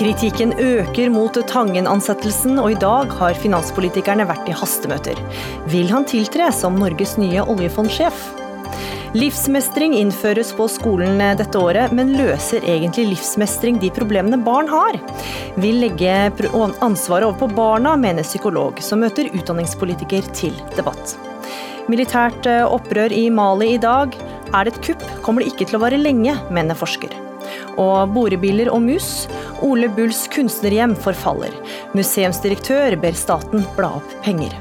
Kritikken øker mot Tangen-ansettelsen, og i dag har finanspolitikerne vært i hastemøter. Vil han tiltre som Norges nye oljefondsjef? Livsmestring innføres på skolen dette året, men løser egentlig livsmestring de problemene barn har? Vil legge ansvaret over på barna, mener psykolog, som møter utdanningspolitiker til debatt. Militært opprør i Mali i dag. Er det et kupp, kommer det ikke til å vare lenge, mener forsker og borebiler og mus. Ole Bulls kunstnerhjem forfaller. Museumsdirektør ber staten bla opp penger.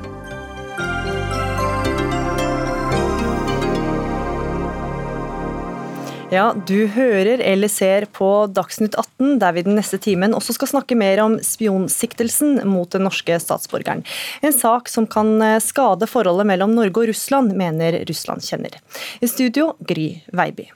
Ja, du hører eller ser på Dagsnytt 18, der vi den neste timen også skal snakke mer om spionsiktelsen mot den norske statsborgeren. En sak som kan skade forholdet mellom Norge og Russland, mener Russland kjenner. I studio, Gry Veiby.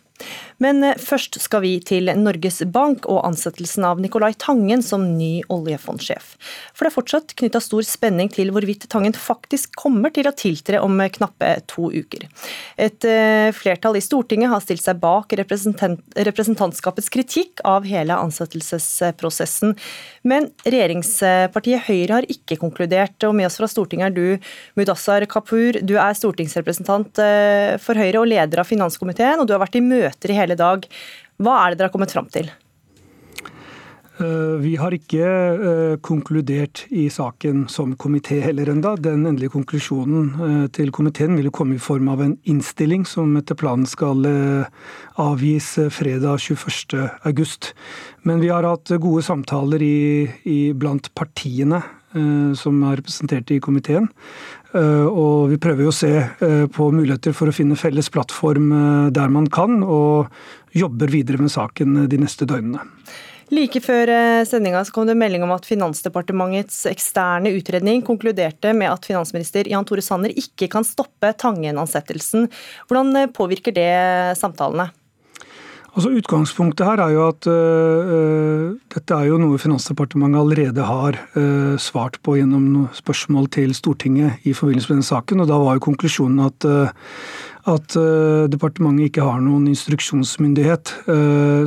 Men eh, først skal vi til Norges Bank og ansettelsen av Nicolai Tangen som ny oljefondsjef. For det er fortsatt knytta stor spenning til hvorvidt Tangen faktisk kommer til å tiltre om knappe to uker. Et eh, flertall i Stortinget har stilt seg bak representantskapets kritikk av hele ansettelsesprosessen. Men regjeringspartiet Høyre har ikke konkludert, og med oss fra Stortinget er du, Mudassar Kapur. Du er stortingsrepresentant eh, for Høyre og leder av finanskomiteen, og du har vært i møter i hele dag. Hva er det dere har kommet fram til? Eh, vi har ikke eh, konkludert i saken som komité heller enda. Den endelige konklusjonen eh, til komiteen vil komme i form av en innstilling som etter planen skal avgis fredag 21.8. Men vi har hatt gode samtaler i, i blant partiene som er representert i komiteen. Og vi prøver å se på muligheter for å finne felles plattform der man kan, og jobber videre med saken de neste døgnene. Like før eh, sendinga kom det melding om at Finansdepartementets eksterne utredning konkluderte med at finansminister Jan Tore Sanner ikke kan stoppe Tangen-ansettelsen. Hvordan eh, påvirker det samtalene? Altså Utgangspunktet her er jo at uh, dette er jo noe Finansdepartementet allerede har uh, svart på gjennom spørsmål til Stortinget i forbindelse med denne saken. og Da var jo konklusjonen at uh, at departementet ikke har noen instruksjonsmyndighet.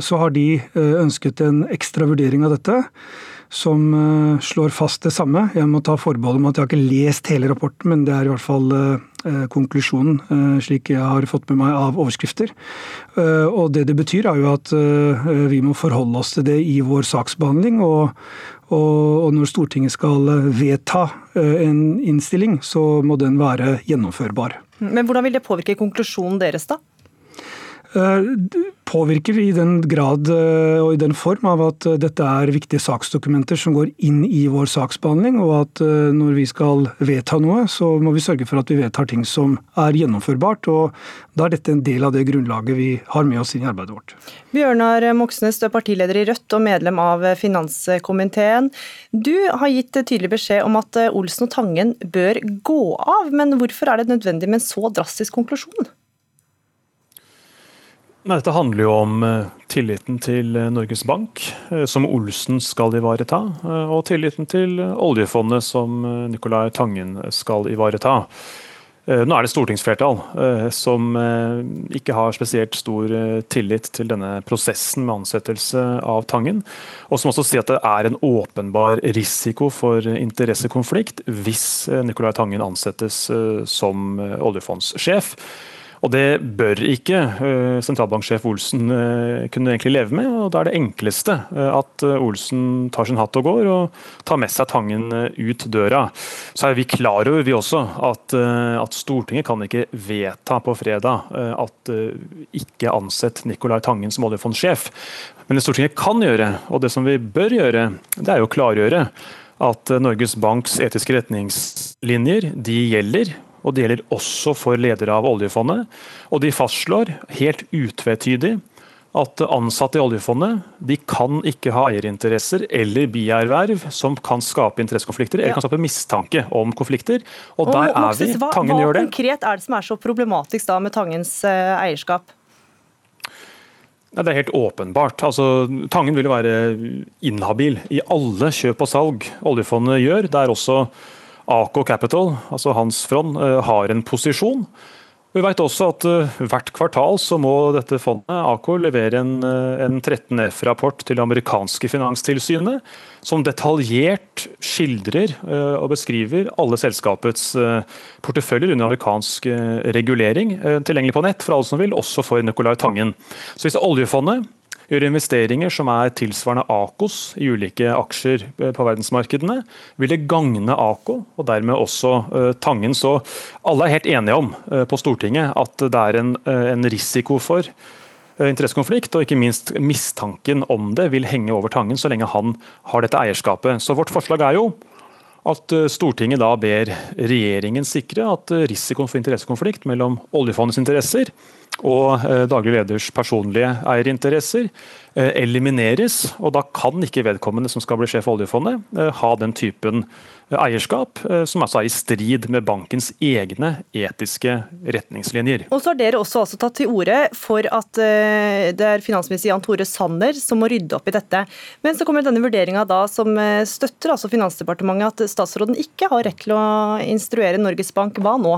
Så har de ønsket en ekstra vurdering av dette, som slår fast det samme. Jeg må ta forbehold om at jeg har ikke lest hele rapporten, men det er i hvert fall konklusjonen, slik jeg har fått med meg av overskrifter. Og det det betyr, er jo at vi må forholde oss til det i vår saksbehandling. og og når Stortinget skal vedta en innstilling, så må den være gjennomførbar. Men hvordan vil det påvirke konklusjonen deres, da? Eh, påvirker i den grad eh, og i den form av at eh, dette er viktige saksdokumenter som går inn i vår saksbehandling, og at når vi skal vedta noe, så må vi sørge for at vi vedtar ting som er gjennomførbart. og Da er dette en del av det grunnlaget vi har med oss inn i arbeidet vårt. Bjørnar Moxnes, du er partileder i Rødt og medlem av finanskomiteen. Du har gitt tydelig beskjed om at Olsen og Tangen bør gå av, men hvorfor er det nødvendig med en så drastisk konklusjon? Dette handler jo om eh, tilliten til eh, Norges Bank, eh, som Olsen skal ivareta, og tilliten til oljefondet, som Nicolai Tangen skal ivareta. Nå er det stortingsflertall som ikke har spesielt stor tillit til denne prosessen med ansettelse av Tangen, og som også sier at det er en åpenbar risiko for interessekonflikt hvis Nicolai Tangen ansettes som oljefondssjef. Og Det bør ikke uh, sentralbanksjef Olsen uh, kunne egentlig leve med. og Da er det enkleste uh, at Olsen tar sin hatt og går, og tar med seg Tangen ut døra. Så er vi klar over, vi også, at, at Stortinget kan ikke vedta på fredag at ikke ansett Nicolai Tangen som oljefondsjef. Men det Stortinget kan gjøre, og det som vi bør gjøre, det er jo å klargjøre at Norges Banks etiske retningslinjer de gjelder og det gjelder også for ledere av oljefondet. Og de fastslår helt utvetydig at ansatte i oljefondet de kan ikke ha eierinteresser eller bierverv som kan skape interessekonflikter eller kan skape mistanke om konflikter. Og, og der er vi. Tangen hva, gjør det. Hva konkret er det som er så problematisk da med Tangens uh, eierskap? Det er helt åpenbart. Altså, Tangen vil jo være inhabil i alle kjøp og salg oljefondet gjør. Det er også Aco Capital, altså hans front, eh, har en posisjon. Vi vet også at uh, hvert kvartal så må dette fondet, AK, levere en, uh, en 13 F-rapport til det amerikanske finanstilsynet, som detaljert skildrer og beskriver alle selskapets porteføljer under amerikansk regulering, tilgjengelig på nett for alle som vil, også for Nicolai Tangen. Så hvis oljefondet gjør investeringer som er tilsvarende Akos i ulike aksjer eh, på verdensmarkedene, vil det gagne Ako og dermed også uh, Tangen. Så alle er helt enige om uh, på Stortinget at det er en, en risiko for interessekonflikt, og ikke minst mistanken om det vil henge over Tangen så lenge han har dette eierskapet. Så vårt forslag er jo at Stortinget da ber regjeringen sikre at risikoen for interessekonflikt mellom oljefondets interesser og eh, daglig leders personlige eierinteresser eh, elimineres. og Da kan ikke vedkommende som skal bli sjef for oljefondet, eh, ha den typen eierskap som altså er i strid med bankens egne etiske retningslinjer. Og så har Dere også altså tatt til orde for at det er finansminister Jan Tore Sanner som må rydde opp i dette. Men så kommer denne vurderinga som støtter altså Finansdepartementet at statsråden ikke har rett til å instruere Norges Bank. Hva nå?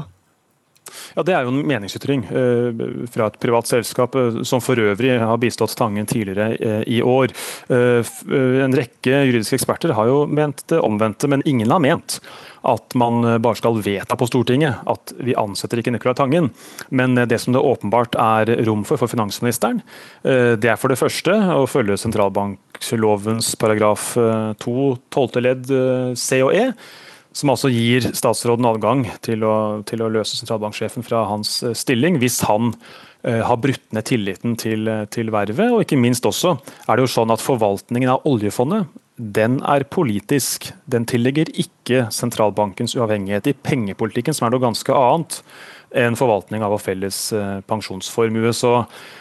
Ja, Det er jo en meningsytring uh, fra et privat selskap uh, som for øvrig har bistått Tangen tidligere uh, i år. En rekke juridiske eksperter har jo ment det omvendte, men ingen har ment at man bare skal vedta på Stortinget at vi ansetter ikke Nicolai Tangen. Men det som det åpenbart er rom for for finansministeren, det er for det første å følge sentralbanklovens paragraf 2 tolvte ledd C og E som altså gir statsråden adgang til å, til å løse sentralbanksjefen fra hans eh, stilling, hvis han uh, har brutt ned tilliten til, eh, til vervet. Og ikke minst også er det jo sånn at forvaltningen av oljefondet den er politisk. Den tilligger ikke sentralbankens uavhengighet i pengepolitikken, som er noe ganske annet enn forvaltning av vår felles pensjonsformue. Så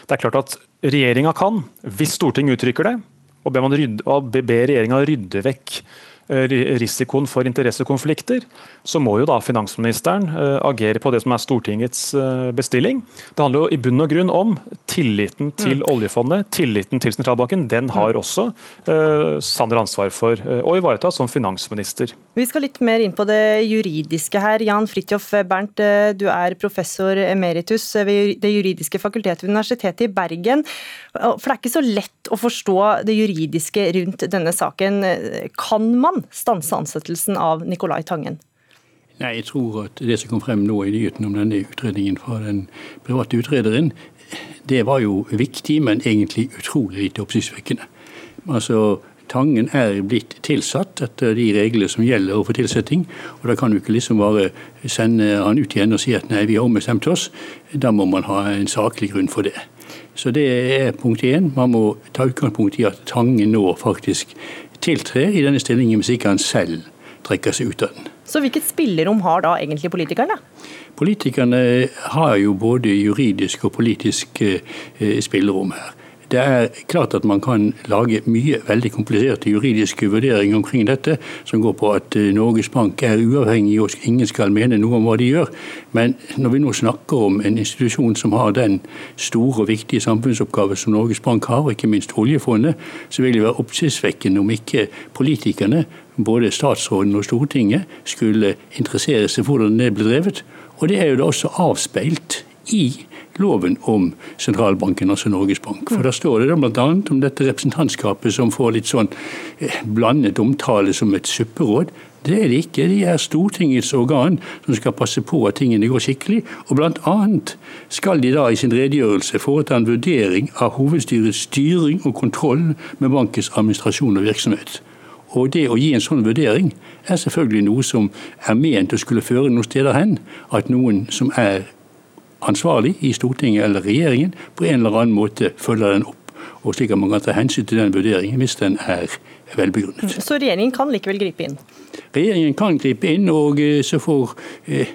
det er klart at regjeringa kan, hvis Stortinget uttrykker det, og ber, rydde, ber regjeringa rydde vekk Eh, risikoen for interessekonflikter, så må jo da finansministeren eh, agere på det som er Stortingets eh, bestilling. Det handler jo i bunn og grunn om tilliten til mm. oljefondet, tilliten til sentralbanken. Den har mm. også uh, Sander ansvar for å ivareta som finansminister. Vi skal litt mer inn på det juridiske her. Jan Fridtjof Bernt, du er professor emeritus ved Det juridiske fakultetet ved Universitetet i Bergen. For det er ikke så lett å forstå det juridiske rundt denne saken. Kan man stanse ansettelsen av Nicolai Tangen? Nei, Jeg tror at det som kom frem nå i nyheten om denne utredningen fra den private utrederen, det var jo viktig, men egentlig utrolig lite oppsiktsvekkende. Altså, Tangen er blitt tilsatt etter de reglene som gjelder for tilsetting. og Da kan du ikke liksom bare sende han ut igjen og si at nei, vi har ombestemt oss. Da må man ha en saklig grunn for det. Så det er punkt én. Man må ta utgangspunkt i at Tangen nå faktisk tiltre i denne stillingen hvis ikke han selv trekker seg ut av den. Så hvilket spillerom har da egentlig politikerne? Politikerne har jo både juridisk og politisk eh, spillerom her. Det er klart at man kan lage mye veldig kompliserte juridiske vurderinger omkring dette, som går på at eh, Norges Bank er uavhengig og ingen skal mene noe om hva de gjør. Men når vi nå snakker om en institusjon som har den store og viktige samfunnsoppgave som Norges Bank har, og ikke minst oljefondet, så vil det være oppsiktsvekkende om ikke politikerne, både statsråden og Stortinget, skulle interessere seg for hvordan det ble drevet. Og det er jo da også avspeilt i loven om sentralbanken, altså Norges Bank. For Da står det bl.a. om dette representantskapet som får litt sånn eh, blandet omtale som et supperåd. Det er det ikke. De er Stortingets organ som skal passe på at tingene går skikkelig. Og bl.a. skal de da i sin redegjørelse foreta en vurdering av hovedstyrets styring og kontroll med bankens administrasjon og virksomhet. Og det å gi en sånn vurdering er selvfølgelig noe som er ment å skulle føre noen steder hen. At noen som er ansvarlig i Stortinget eller regjeringen på en eller annen måte følger den opp. Og slik at man kan ta hensyn til den vurderingen hvis den er velbegrunnet. Så regjeringen kan likevel gripe inn? Regjeringen kan gripe inn, og eh, så får eh,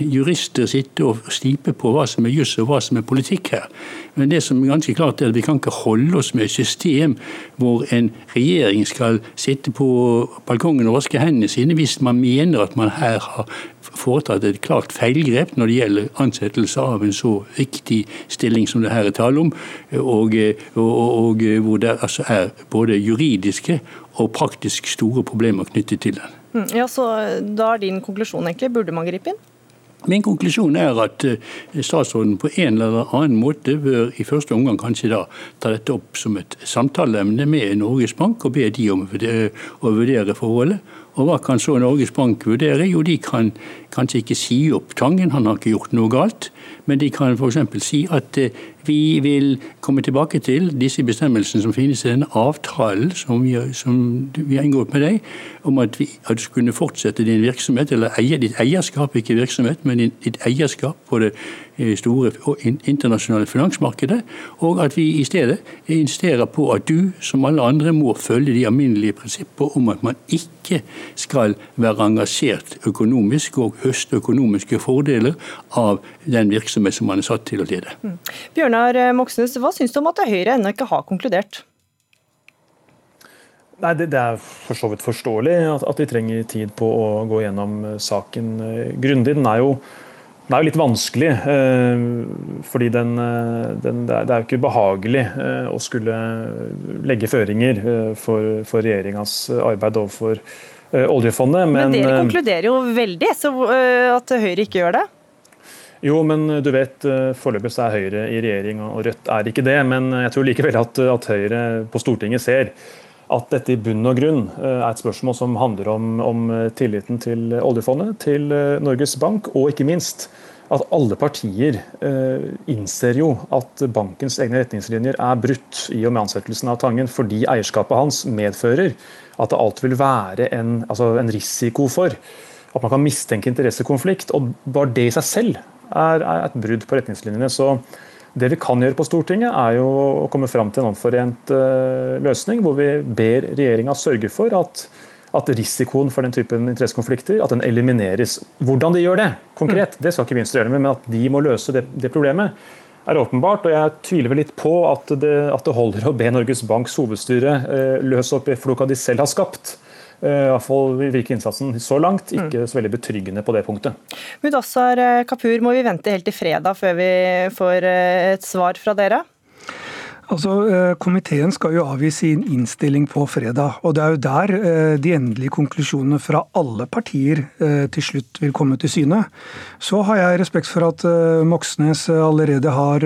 jurister sitte og stipe på hva som er juss og hva som er politikk her. Men det som er ganske klart er at vi kan ikke holde oss med et system hvor en regjering skal sitte på balkongen og vaske hendene sine hvis man mener at man her har foretatt et klart feilgrep når det gjelder ansettelse av en så viktig stilling som det her er tale om, og, og, og, hvor det altså er både juridiske og praktisk store problemer knyttet til den. Mm, ja, så Da er din konklusjon egentlig, burde man gripe inn? Min konklusjon er at eh, statsråden på en eller annen måte bør i første omgang kanskje da ta dette opp som et samtaleemne med Norges Bank og be de om å vurdere forholdet. Og hva kan så Norges Bank vurdere? Jo, de kan kanskje ikke si opp Tangen, han har ikke gjort noe galt. Men de kan f.eks. si at eh, vi vil komme tilbake til disse bestemmelsene som finnes i denne avtalen som vi, som vi har inngått med deg, om at, vi, at du skulle fortsette din virksomhet, eller eie, ditt eierskap, ikke virksomhet, men ditt eierskap på det store internasjonale finansmarkedet. Og at vi i stedet insisterer på at du, som alle andre, må følge de alminnelige prinsipper om at man ikke skal være engasjert økonomisk og høste økonomiske fordeler av den virksomhet som man er satt til å lede. Mm. Bjørnar Moxnes, hva syns du om at Høyre ennå ikke har konkludert? Nei, det, det, er for så vidt forståelig at, at, de trenger tid på å gå gjennom eh, saken eh, grundig. Den er jo, den er jo litt vanskelig, eh, fordi den, eh, den, det, er, jo ikke behagelig eh, å skulle legge føringer for, for regjeringas arbeid overfor oljefondet. Men, men dere konkluderer jo veldig, så at Høyre ikke gjør det? Jo, men du vet, foreløpig er Høyre i regjering, og Rødt er ikke det. Men jeg tror likevel at, at Høyre på Stortinget ser at dette i bunn og grunn er et spørsmål som handler om, om tilliten til oljefondet, til Norges Bank, og ikke minst at alle partier eh, innser jo at bankens egne retningslinjer er brutt i og med ansettelsen av Tangen, fordi eierskapet hans medfører at det alt vil være en, altså en, risiko for at man kan mistenke interessekonflikt. og Bare det i seg selv er, er et brudd på retningslinjene. så det vi kan gjøre på Stortinget, er jo å komme fram til en omforent uh, løsning, hvor vi ber regjeringa sørge for at, at, risikoen for den typen interessekonflikter at den elimineres. Hvordan de gjør det konkret, det skal ikke Venstre gjøre med, men at de må løse det, det problemet er åpenbart. og Jeg tviler vel litt på at det, at det holder å be Norges Banks hovedstyre eh, løse opp i floka de selv har skapt. Eh, I hvert fall virker innsatsen så langt ikke mm. så veldig betryggende på det punktet. Mudassar eh, Kapur, må vi vente helt til fredag før vi får et svar fra dere? Altså, eh, Komiteen skal jo avgi sin innstilling på fredag. og Det er jo der eh, de endelige konklusjonene fra alle partier eh, til slutt vil komme til syne. Så har jeg respekt for at Moxnes allerede har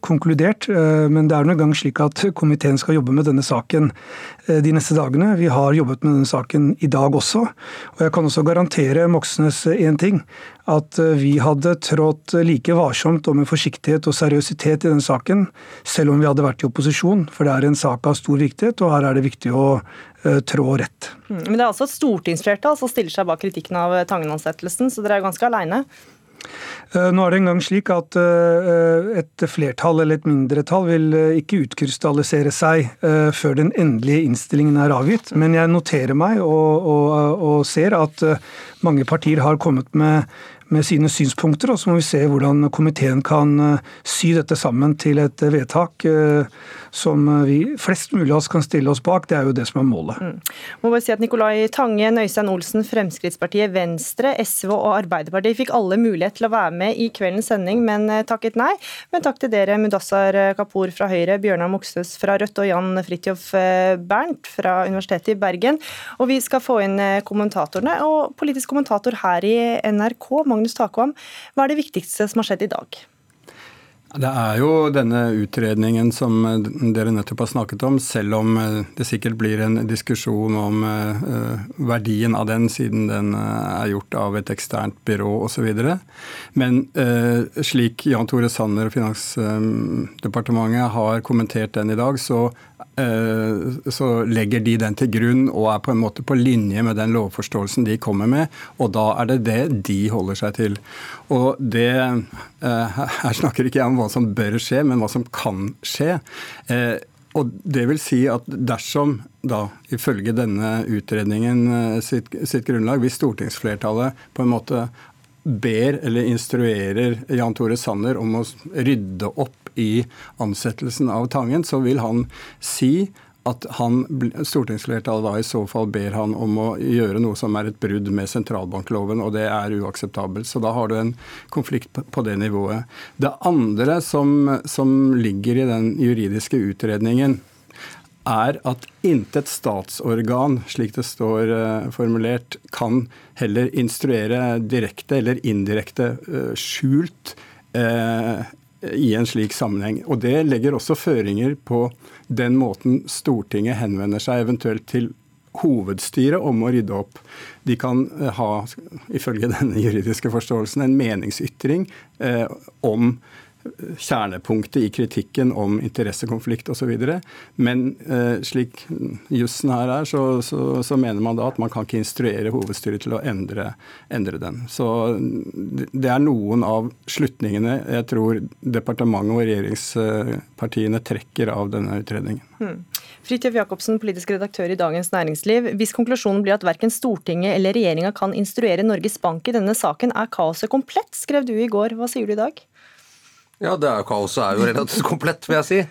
konkludert, men det er nå engang slik at komiteen skal jobbe med denne saken de neste dagene. Vi har jobbet med denne saken i dag også. Og jeg kan også garantere Moxnes én ting at eh, vi hadde trådt like varsomt og med forsiktighet og seriøsitet i denne saken, selv om vi hadde vært i opposisjon. For det er en sak av stor viktighet, og her er det viktig å trå rett. Mm, men det er altså et stortingsflertall som stiller seg bak kritikken av Tangen-ansettelsen, så dere er ganske aleine? Eh, nå er det engang slik at et flertall eller et mindretall vil ikke utkrystallisere seg før den endelige innstillingen er avgitt. Men jeg noterer meg og, og, og ser at mange partier har kommet med med sine synspunkter, og så må vi se hvordan komiteen kan eh, sy dette sammen til et vedtak eh, som vi flest mulig av oss kan stille oss bak. Det er jo det som er målet. Mm. Må bare si at Nikolai Tangen, Øystein Olsen, Fremskrittspartiet, Venstre, SV og Arbeiderpartiet fikk alle mulighet til å være med i kveldens sending, men eh, takket nei. Men takk til dere, Mudassar Kapur fra Høyre, Bjørnar Moxnes fra Rødt og Jan Fridtjof Bernt fra Universitetet i Bergen. Og vi skal få inn kommentatorene. Og politisk kommentator her i NRK, Magnus Magnus Takvam, hva er det viktigste som har skjedd i dag? Det er jo denne utredningen som dere nettopp har snakket om, selv om eh, det sikkert blir en diskusjon om eh, verdien av den, siden den eh, er gjort av et eksternt byrå osv. Men slik Jan Tore Sanner og Finansdepartementet har kommentert den i dag, så Eh, så legger de den til grunn og er på en måte på linje med den lovforståelsen de kommer med, og da er det det de holder seg til. Og det eh, Her snakker ikke jeg om hva som bør skje, men hva som kan skje. Eh, og det vil si at dersom da, ifølge denne utredningen sitt, sitt grunnlag, hvis stortingsflertallet på en måte ber eller instruerer Jan Tore Sanner om å rydde opp i ansettelsen av Tangen, så vil han si at han, stortingsflertallet da i så fall ber han om å gjøre noe som er et brudd med sentralbankloven, og det er uakseptabelt. Så da har du en konflikt på det nivået. Det andre som, som ligger i den juridiske utredningen, er at intet statsorgan, slik det står uh, formulert, kan heller instruere direkte eller indirekte uh, skjult uh, i en slik sammenheng. Og Det legger også føringer på den måten Stortinget henvender seg eventuelt til hovedstyret om å rydde opp. De kan ha, ifølge denne juridiske forståelsen, en meningsytring eh, om kjernepunktet i kritikken om interessekonflikt osv. Men eh, slik jussen her er, så, så, så, mener man da at man kan ikke instruere hovedstyret til å endre, endre, den. Så det er noen av slutningene jeg tror departementet og regjeringspartiene trekker av denne utredningen. Hmm. Fridtjof Jacobsen, politisk redaktør i Dagens Næringsliv. Hvis konklusjonen blir at verken Stortinget eller regjeringa kan instruere Norges Bank i denne saken, er kaoset komplett, skrev du i går. Hva sier du i dag? Ja, det er, kaoset er jo relativt komplett, vil jeg si.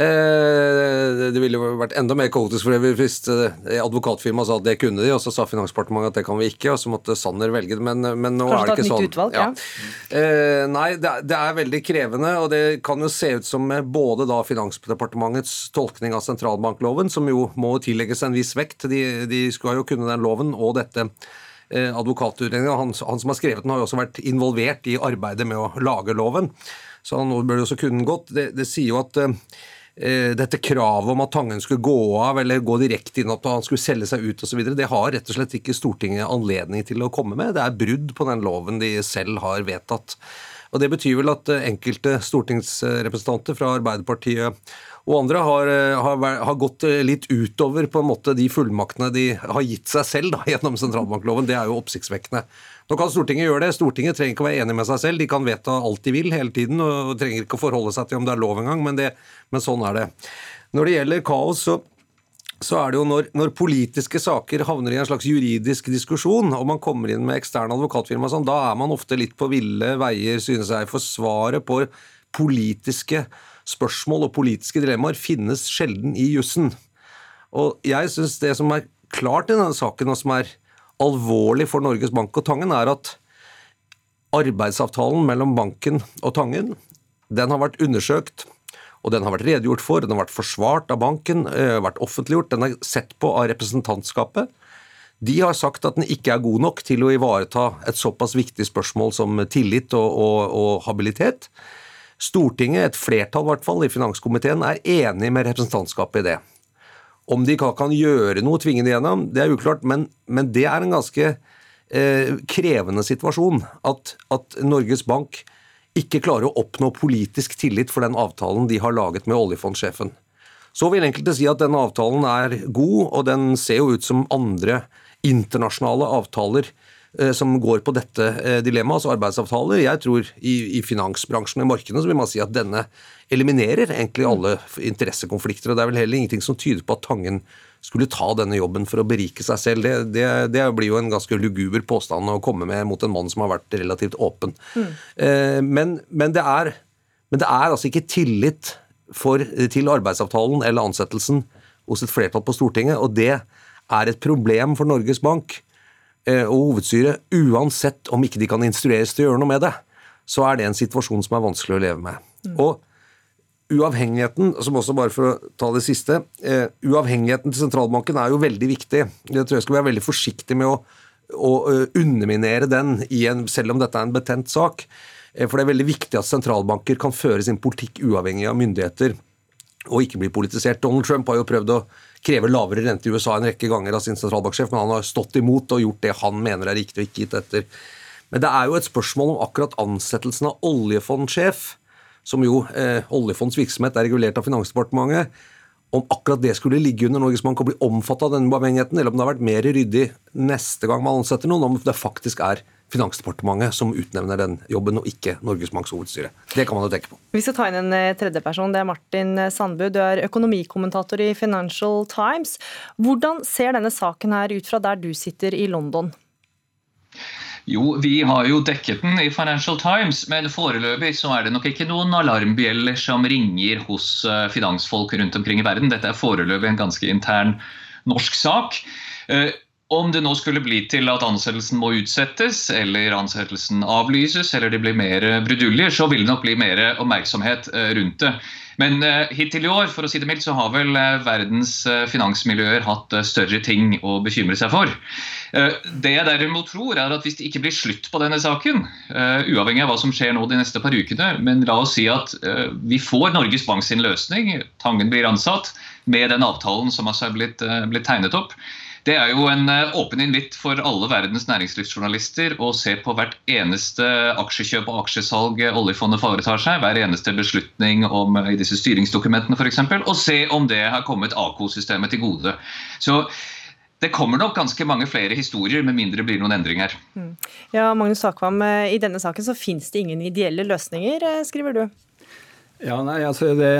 Eh, det ville jo vært enda mer kaotisk for hvis eh, advokatfirmaet sa at det kunne de, og så sa Finansdepartementet at det kan vi ikke, og så måtte Sanner velge det. Men, men nå Kanskje er det ikke sånn. Utvalg, ja. Ja. Eh, nei, det er, det er, veldig krevende, og det kan jo se ut som både da Finansdepartementets tolkning av sentralbankloven, som jo må tillegges en viss vekt, de, de skal jo kunne den loven, og dette advokatutredningen. Han, han, som har skrevet den, har jo også vært involvert i arbeidet med å lage loven så nå bør det også kunne gått. Det, det sier jo at eh, dette kravet om at Tangen skulle gå av eller gå direkte inn at han skulle selge seg ut osv., det har rett og slett ikke Stortinget anledning til å komme med. Det er brudd på den loven de selv har vedtatt. Og Det betyr vel at eh, enkelte stortingsrepresentanter fra Arbeiderpartiet og andre har, eh, har, har, gått eh, litt utover på en måte de fullmaktene de har gitt seg selv da, gjennom sentralbankloven. Det er jo oppsiktsvekkende. Nå kan Stortinget gjøre det. Stortinget trenger ikke å være enig med seg selv. De kan vedta alt de vil hele tiden og trenger ikke å forholde seg til om det er lov engang, men, men sånn er det. Når det gjelder kaos, så så er det jo når, når, politiske saker havner i en slags juridisk diskusjon, og man kommer inn med eksterne advokatfirma, sånn, da er man ofte litt på ville veier, synes jeg. For svaret på politiske spørsmål og politiske dilemmaer finnes sjelden i jussen. Og jeg syns det som er klart i denne saken, og som er alvorlig for Norges Bank og Tangen, er at arbeidsavtalen mellom banken og Tangen den har vært undersøkt, og den har vært redegjort for, den har vært forsvart av banken, eh, vært offentliggjort, den er sett på av representantskapet. De har sagt at den ikke er god nok til å ivareta et såpass viktig spørsmål som tillit og, og, og habilitet. Stortinget, et flertall i hvert fall i finanskomiteen, er enig med representantskapet i det. Om de kan gjøre noe, tvinge det gjennom, det er uklart, men, men det er en ganske eh, krevende situasjon. At, at, Norges Bank ikke klarer å oppnå politisk tillit for den avtalen de har laget med oljefondsjefen. Så vil enkelte si at denne avtalen er god, og den ser jo ut som andre internasjonale avtaler som går på dette eh, dilemmaet, altså arbeidsavtaler. Jeg tror i, i finansbransjen og i markedene så vil man si at denne eliminerer egentlig alle interessekonflikter. og Det er vel heller ingenting som tyder på at Tangen skulle ta denne jobben for å berike seg selv. Det, det, det blir jo en ganske luguber påstand å komme med mot en mann som har vært relativt åpen. Mm. Eh, men, men, det er, men, det er, altså ikke tillit for, til arbeidsavtalen eller ansettelsen hos et flertall på Stortinget, og det er et problem for Norges Bank. Eh, og hovedstyret, uansett om ikke de kan instrueres til å gjøre noe med det, så er det en situasjon som er vanskelig å leve med. Mm. Og uavhengigheten, som også bare for å ta det siste, uh, uavhengigheten til sentralbanken er jo veldig viktig. Jeg tror jeg skal være veldig forsiktig med å, å uh, underminere den, en, selv om dette er en betent sak. for det er veldig viktig at sentralbanker kan føre sin politikk uavhengig av myndigheter og ikke bli politisert. Donald Trump har jo prøvd å kreve lavere rente i USA en rekke ganger av sin sentralbanksjef, men han har stått imot og gjort det han mener er riktig og ikke gitt etter. Men det er jo et spørsmål om akkurat ansettelsen av oljefondsjef, som jo eh, oljefonds virksomhet er regulert av Finansdepartementet, om akkurat det skulle ligge under Norges Bank og bli omfattet av denne uavhengigheten, eller om det har vært mer ryddig neste gang man ansetter noen, om det faktisk er Finansdepartementet som utnevner den jobben, og ikke Norges Banks hovedstyre. Det kan man jo tenke på. Vi skal ta inn en tredje tredjeperson. Det er Martin eh, Sandbu. Du er økonomikommentator i Financial Times. Hvordan ser denne saken her ut fra der du sitter i London? Jo, vi har jo dekket den i Financial Times, men foreløpig så er det nok ikke noen alarmbjeller som ringer hos eh, finansfolk rundt omkring i verden. Dette er foreløpig en ganske intern norsk sak. Om det nå skulle bli til at ansettelsen må utsettes, eller ansettelsen avlyses, eller det blir mer bruduljer, så vil det nok bli mer oppmerksomhet eh, rundt det. Men uh, hittil i år for å si det mildt, så har vel uh, verdens finansmiljøer hatt større ting å bekymre seg for. det jeg derimot tror, er at hvis det ikke blir slutt på denne saken, uavhengig av hva som skjer nå de neste par ukene, men la oss si at vi får Norges Bank sin løsning, Tangen blir ansatt, med den avtalen som har blitt, blitt tegnet opp, det er jo en eh, åpen invitt for alle verdens næringslivsjournalister å se på hvert eneste aksjekjøp og aksjesalg oljefondet foretar seg, hver eneste beslutning om eh, i disse styringsdokumentene f.eks., og se om det har kommet AK-systemet til gode. Så det kommer nok ganske mange flere historier, med mindre det blir noen endringer. Mm. Ja, Magnus Akvam, eh, I denne saken så finnes det ingen ideelle løsninger, skriver du? Ja, nei, altså det,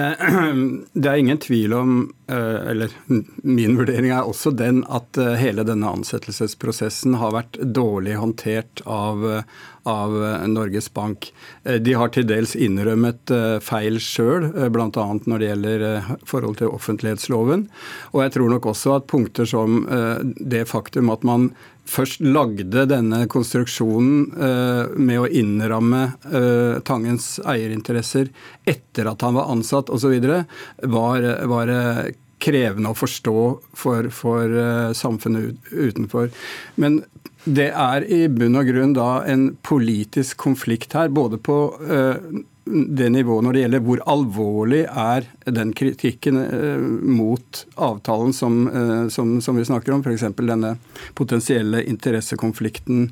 det, er ingen tvil om, eh, eller min vurdering er også den, at eh, hele denne ansettelsesprosessen har vært dårlig håndtert av, av Norges Bank. Eh, de har til dels innrømmet feil sjøl, bl.a. når det gjelder forhold til offentlighetsloven. Og jeg tror nok også at punkter som det faktum at man først lagde denne konstruksjonen med å innramme Tangens eierinteresser etter at han var ansatt osv., var, var krevende å forstå for, for uh, samfunnet utenfor. Men det er i bunn og grunn da en politisk konflikt her, både på det nivået når det gjelder hvor alvorlig er den kritikken eh, mot avtalen som, eh, som, som vi snakker om, f.eks. denne potensielle interessekonflikten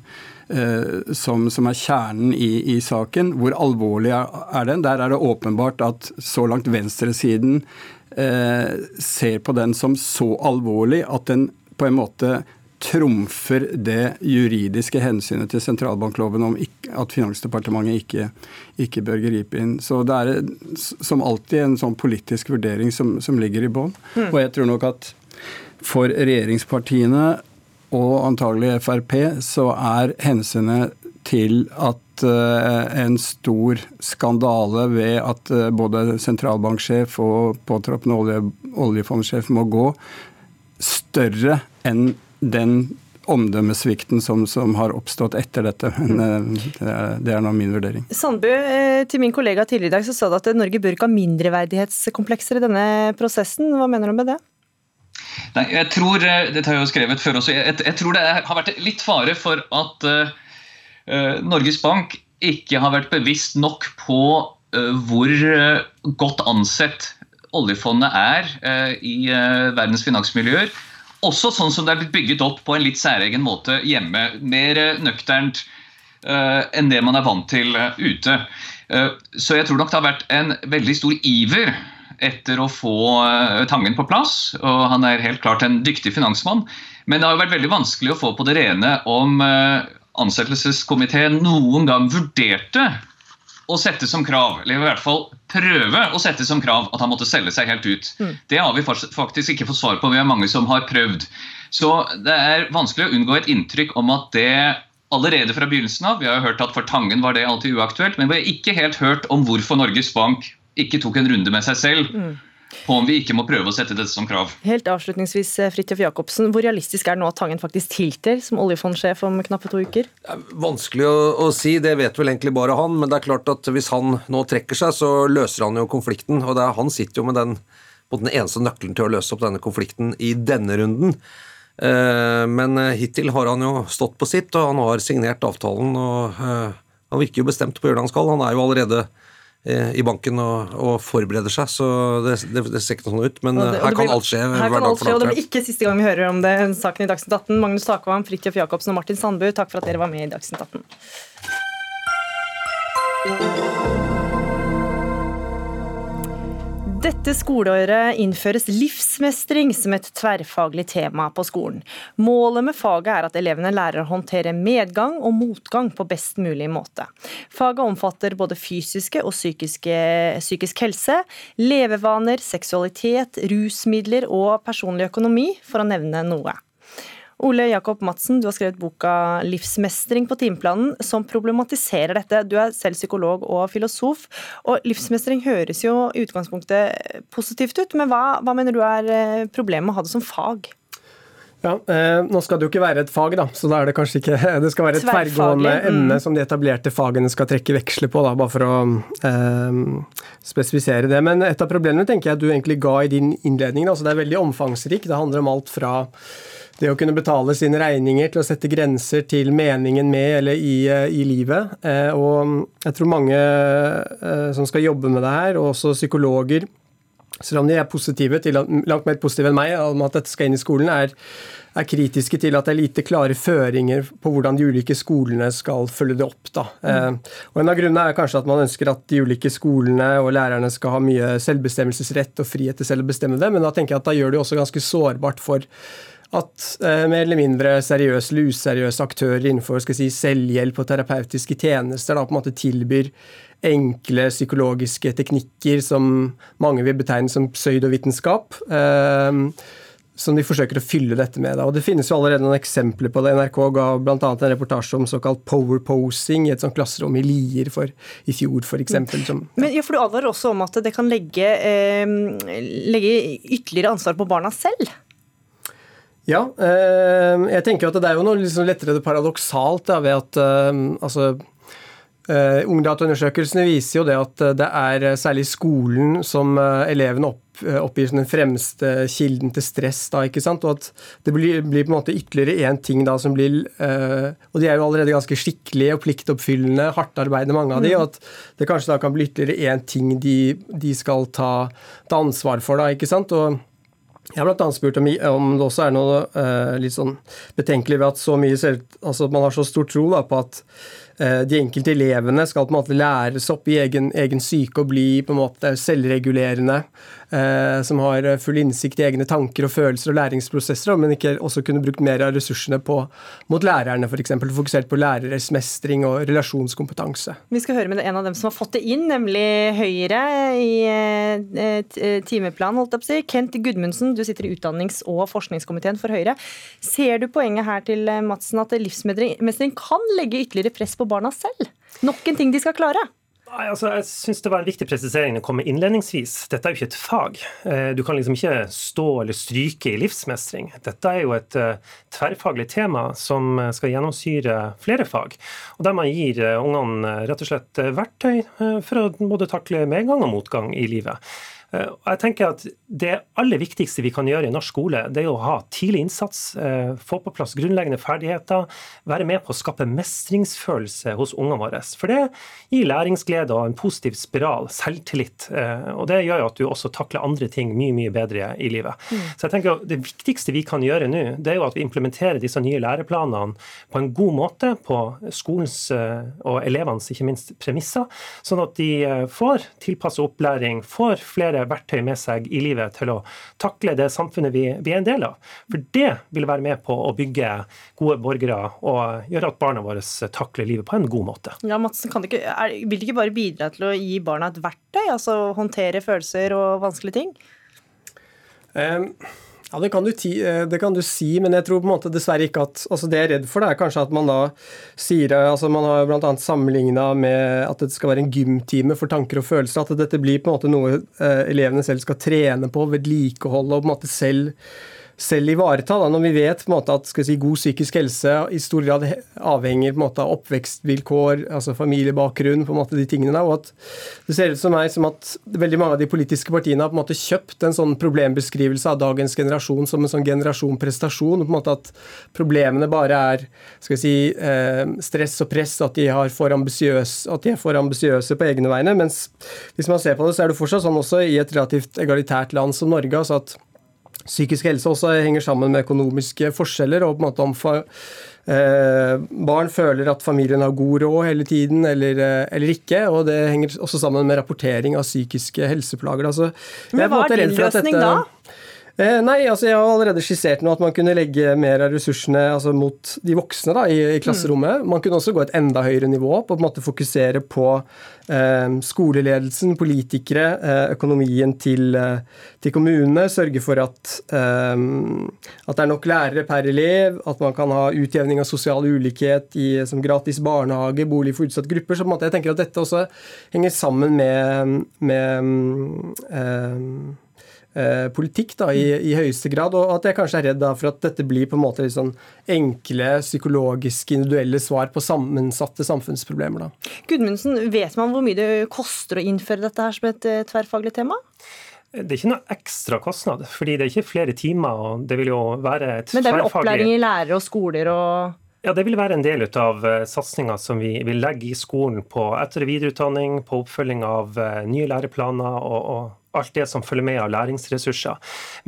eh, som, som, er kjernen i, i, saken. Hvor alvorlig er den? Der er det åpenbart at så langt venstresiden eh, ser på den som så alvorlig at den på en måte trumfer det juridiske hensynet til sentralbankloven om ikke, at Finansdepartementet ikke, ikke, bør gripe inn. Så det er som alltid en sånn politisk vurdering som, som ligger i bånn. Mm. Og jeg tror nok at for regjeringspartiene og antagelig Frp så er hensynet til at uh, en stor skandale ved at uh, både sentralbanksjef og påtroppende olje, oljefondsjef må gå, større enn den omdømmesvikten som, som, har oppstått etter dette. Men eh, det er, det er nå min vurdering. Sandbø, eh, til min kollega tidligere i dag så sa du at Norge bør ikke ha mindreverdighetskomplekser i denne prosessen. Hva mener du med det? Nei, jeg tror, eh, Dette har jeg jo skrevet før også. Jeg, jeg tror det har vært litt fare for at uh, Norges Bank ikke har vært bevisst nok på uh, hvor godt ansett oljefondet er i verdens finansmiljøer også sånn som det er blitt bygget opp på en litt særegen måte hjemme. Mer eh, nøkternt enn det man er vant til ute. Så jeg tror nok det har vært en veldig stor iver etter å få Tangen på plass. Og han er helt klart en dyktig finansmann. Men det har jo vært veldig vanskelig å få på det rene om ansettelseskomiteen noen gang vurderte å sette som krav, eller i hvert fall prøve å sette som krav at han måtte selge seg helt ut. Mm. Det har vi faktisk ikke fått svar på. Vi er mange som har prøvd. Så det er vanskelig å unngå et inntrykk om at det allerede fra begynnelsen av Vi har jo hørt at for Tangen var det alltid uaktuelt, men vi har ikke helt hørt om hvorfor Norges Bank ikke tok en runde med seg selv. Mm på om vi ikke må prøve å sette dette som krav. Helt avslutningsvis, eh, Fridtjof Jacobsen. Hvor realistisk er det nå at Tangen faktisk tiltrer som oljefondsjef om knappe to uker? Det er vanskelig å, å, si, det vet vel egentlig bare han. Men det er klart at hvis han nå trekker seg, så løser han jo konflikten. Og er, han sitter jo med den, på den eneste nøkkelen til å løse opp denne konflikten i denne runden. Eh, men eh, hittil har han jo stått på sitt, og han har signert avtalen. og Han virker jo bestemt på å gjøre det han skal. Han er jo allerede i banken og, og, forbereder seg, så det, det, det, ser ikke sånn ut. Men det, eh, her kan blir, alt skje. Her kan alt skje, og Det blir ikke siste gang vi hører om det, saken i Dagsnytt 18. Magnus Takvam, Fridtjof Jacobsen og Martin Sandbu, takk for at dere var med i Dagsnytt 18. Dette skoleåret innføres livsmestring som et tverrfaglig tema på skolen. Målet med faget er at elevene lærer å håndtere medgang og motgang på best mulig måte. Faget omfatter både fysiske og psykiske, psykisk helse, levevaner, seksualitet, rusmidler og personlig økonomi, for å nevne noe. Ole Jakob Madsen, du har skrevet boka 'Livsmestring på timeplanen', som problematiserer dette. Du er selv psykolog og filosof. og Livsmestring høres jo i utgangspunktet positivt ut, men hva, hva mener du er eh, problemet med å ha det som fag? Ja, eh, Nå skal det jo ikke være et fag, da, så da er det kanskje ikke Det skal være et tverrgående mm. emne som de etablerte fagene skal trekke veksler på, da, bare for å eh, spesifisere det. Men et av problemene tenker jeg at du egentlig ga i din innledning. Altså det er veldig omfangsrikt. Det handler om alt fra det å kunne betale sine regninger til å sette grenser til meningen med eller i, eh, i livet. Eh, og jeg tror mange eh, som skal jobbe med det her, og også psykologer, selv om de er positive til, langt mer positive enn meg om at dette skal inn i skolen, er, er, kritiske til at det er lite klare føringer på hvordan de ulike skolene skal følge det opp. Da. Mm. Eh, og En av grunnene er kanskje at man ønsker at de ulike skolene og lærerne skal ha mye selvbestemmelsesrett og frihet til selv å bestemme det, men da tenker jeg at da gjør det også ganske sårbart for at eh, mer eller mindre seriøse eller useriøse aktører innenfor skal si, selvhjelp og terapeutiske tjenester da på en måte tilbyr enkle psykologiske teknikker som mange vil betegne som pseudovitenskap. Eh, som de forsøker å fylle dette med. Og Det finnes jo allerede noen eksempler på det. NRK ga bl.a. en reportasje om såkalt powerposing i et sånt klasserom i Lier for, i fjor, f.eks. Ja. Men ja, for Du advarer også om at det kan legge, eh, legge ytterligere ansvar på barna selv? Ja, eh, jeg tenker at det er jo noe liksom lettere paradoksalt da, ved at eh, altså, Uh, Ungdataundersøkelsene viser jo det at det er særlig skolen som uh, elevene opp, oppgir som den fremste kilden til stress. Da, ikke sant? Og at det blir, blir på en måte ytterligere én ting da som blir Og de er jo allerede ganske skikkelige og pliktoppfyllende, hardtarbeidende mange av de, mm. og at det kanskje da kan bli ytterligere én ting de, de skal ta, ta, ansvar for. da, ikke sant? Og jeg har bl.a. spurt om, om, det også er noe eh, litt sånn betenkelig ved at så mye selv, altså man har så stor tro da, på at eh, de enkelte elevene skal på en måte læres opp i egen, egen syke og bli på en måte selvregulerende. Eh, som har full innsikt i egne tanker og følelser og læringsprosesser, men ikke også kunne brukt mer av ressursene på, mot lærerne, f.eks. Fokusert på læreres mestring og relasjonskompetanse. Vi skal høre med en av dem som har fått det inn, nemlig Høyre i eh, timeplan, holdt jeg på å si. Kent Gudmundsen, du sitter i utdannings- og forskningskomiteen for Høyre. Ser du poenget her til eh, Madsen at livsmestring kan legge ytterligere press på barna selv? Nok en ting de skal klare? Nei, altså, jeg syns det var en viktig presisering å komme innledningsvis. Dette er jo ikke et fag. Eh, du kan liksom ikke stå eller stryke i livsmestring. Dette er jo et uh, tverrfaglig tema som skal gjennomsyre flere fag. Og der man gir ungene rett og slett verktøy for å både takle medgang og motgang i livet. Eh, jeg tenker at Det aller viktigste vi kan gjøre i norsk skole, det er å ha tidlig innsats, eh, få på plass grunnleggende ferdigheter, være med på å skape mestringsfølelse hos ungene våre. For det gir læringsglede og en positiv spiral, selvtillit. Eh, og det gjør jo at du også takler andre ting mye mye bedre i livet. Mm. Så jeg tenker Det viktigste vi kan gjøre nå, det er jo at vi implementerer disse nye læreplanene på en god måte på skolens og elevenes ikke minst premisser, sånn at de får tilpasset opplæring, får flere verktøy med seg i livet til å takle det samfunnet vi, vi, er en del av. For det vil være med på å bygge gode borgere og gjøre at barna våre takler livet på en god måte. Ja, Madsen, det ikke, er, Vil det ikke bare bidra til å gi barna et verktøy, altså håndtere følelser og vanskelige ting? Um ja, det kan, du, eh, det kan, du, si, men jeg tror på en måte dessverre ikke at altså Det jeg er redd for, det er kanskje at man da sier altså Man har bl.a. sammenligna med at det skal være en gymtime for tanker og følelser. At dette blir på en måte noe eh, elevene selv skal trene på, vedlikeholde og på en måte selv selv ivareta. Da, når vi vet måte, at si, god psykisk helse i stor grad avhenger måte, av oppvekstvilkår, altså familiebakgrunn, på en måte de tingene der, og at Det ser ut som meg som at veldig mange av de politiske partiene har på en måte kjøpt en sånn problembeskrivelse av dagens generasjon som en sånn generasjon-prestasjon. på en måte At problemene bare er skal si, eh, stress og press, at de, har for at de er for ambisiøse på egne vegne. Mens hvis man ser på det, så er det fortsatt sånn også i et relativt egalitært land som Norge. altså at Psykisk helse også henger sammen med økonomiske forskjeller. og på en måte om eh, Barn føler at familien har god råd hele tiden, eller, eh, eller, ikke. og Det henger også sammen med rapportering av psykiske helseplager. Altså, Men hva er din løsning dette, da? Eh, nei, altså jeg har allerede skissert nå at man kunne legge mer av ressursene altså mot de voksne da, i, i, klasserommet. Mm. Man kunne også gå et enda høyere nivå på en måte fokusere på eh, skoleledelsen, politikere, eh, økonomien til, eh, til, kommunene. Sørge for at, eh, at, det er nok lærere per elev, at man kan ha utjevning av sosial ulikhet i, som gratis barnehage, bolig for utsatte grupper. Så på en måte jeg tenker at dette også henger sammen med, med politikk da, i, i, høyeste grad, og at jeg kanskje er redd da, for at dette blir på en måte litt sånn enkle, psykologiske, individuelle svar på sammensatte samfunnsproblemer. da. Gudmundsen, vet man hvor mye det koster å innføre dette her som et tverrfaglig tema? Det er ikke noe ekstra kostnad, fordi det er ikke flere timer. og det vil jo være et Men det er vel opplæring i lærere og skoler og ja, Det vil være en del av eh, satsinga som vi vil legge i skolen på etter- og videreutdanning, på oppfølging av eh, nye læreplaner og, og alt det som følger med av læringsressurser.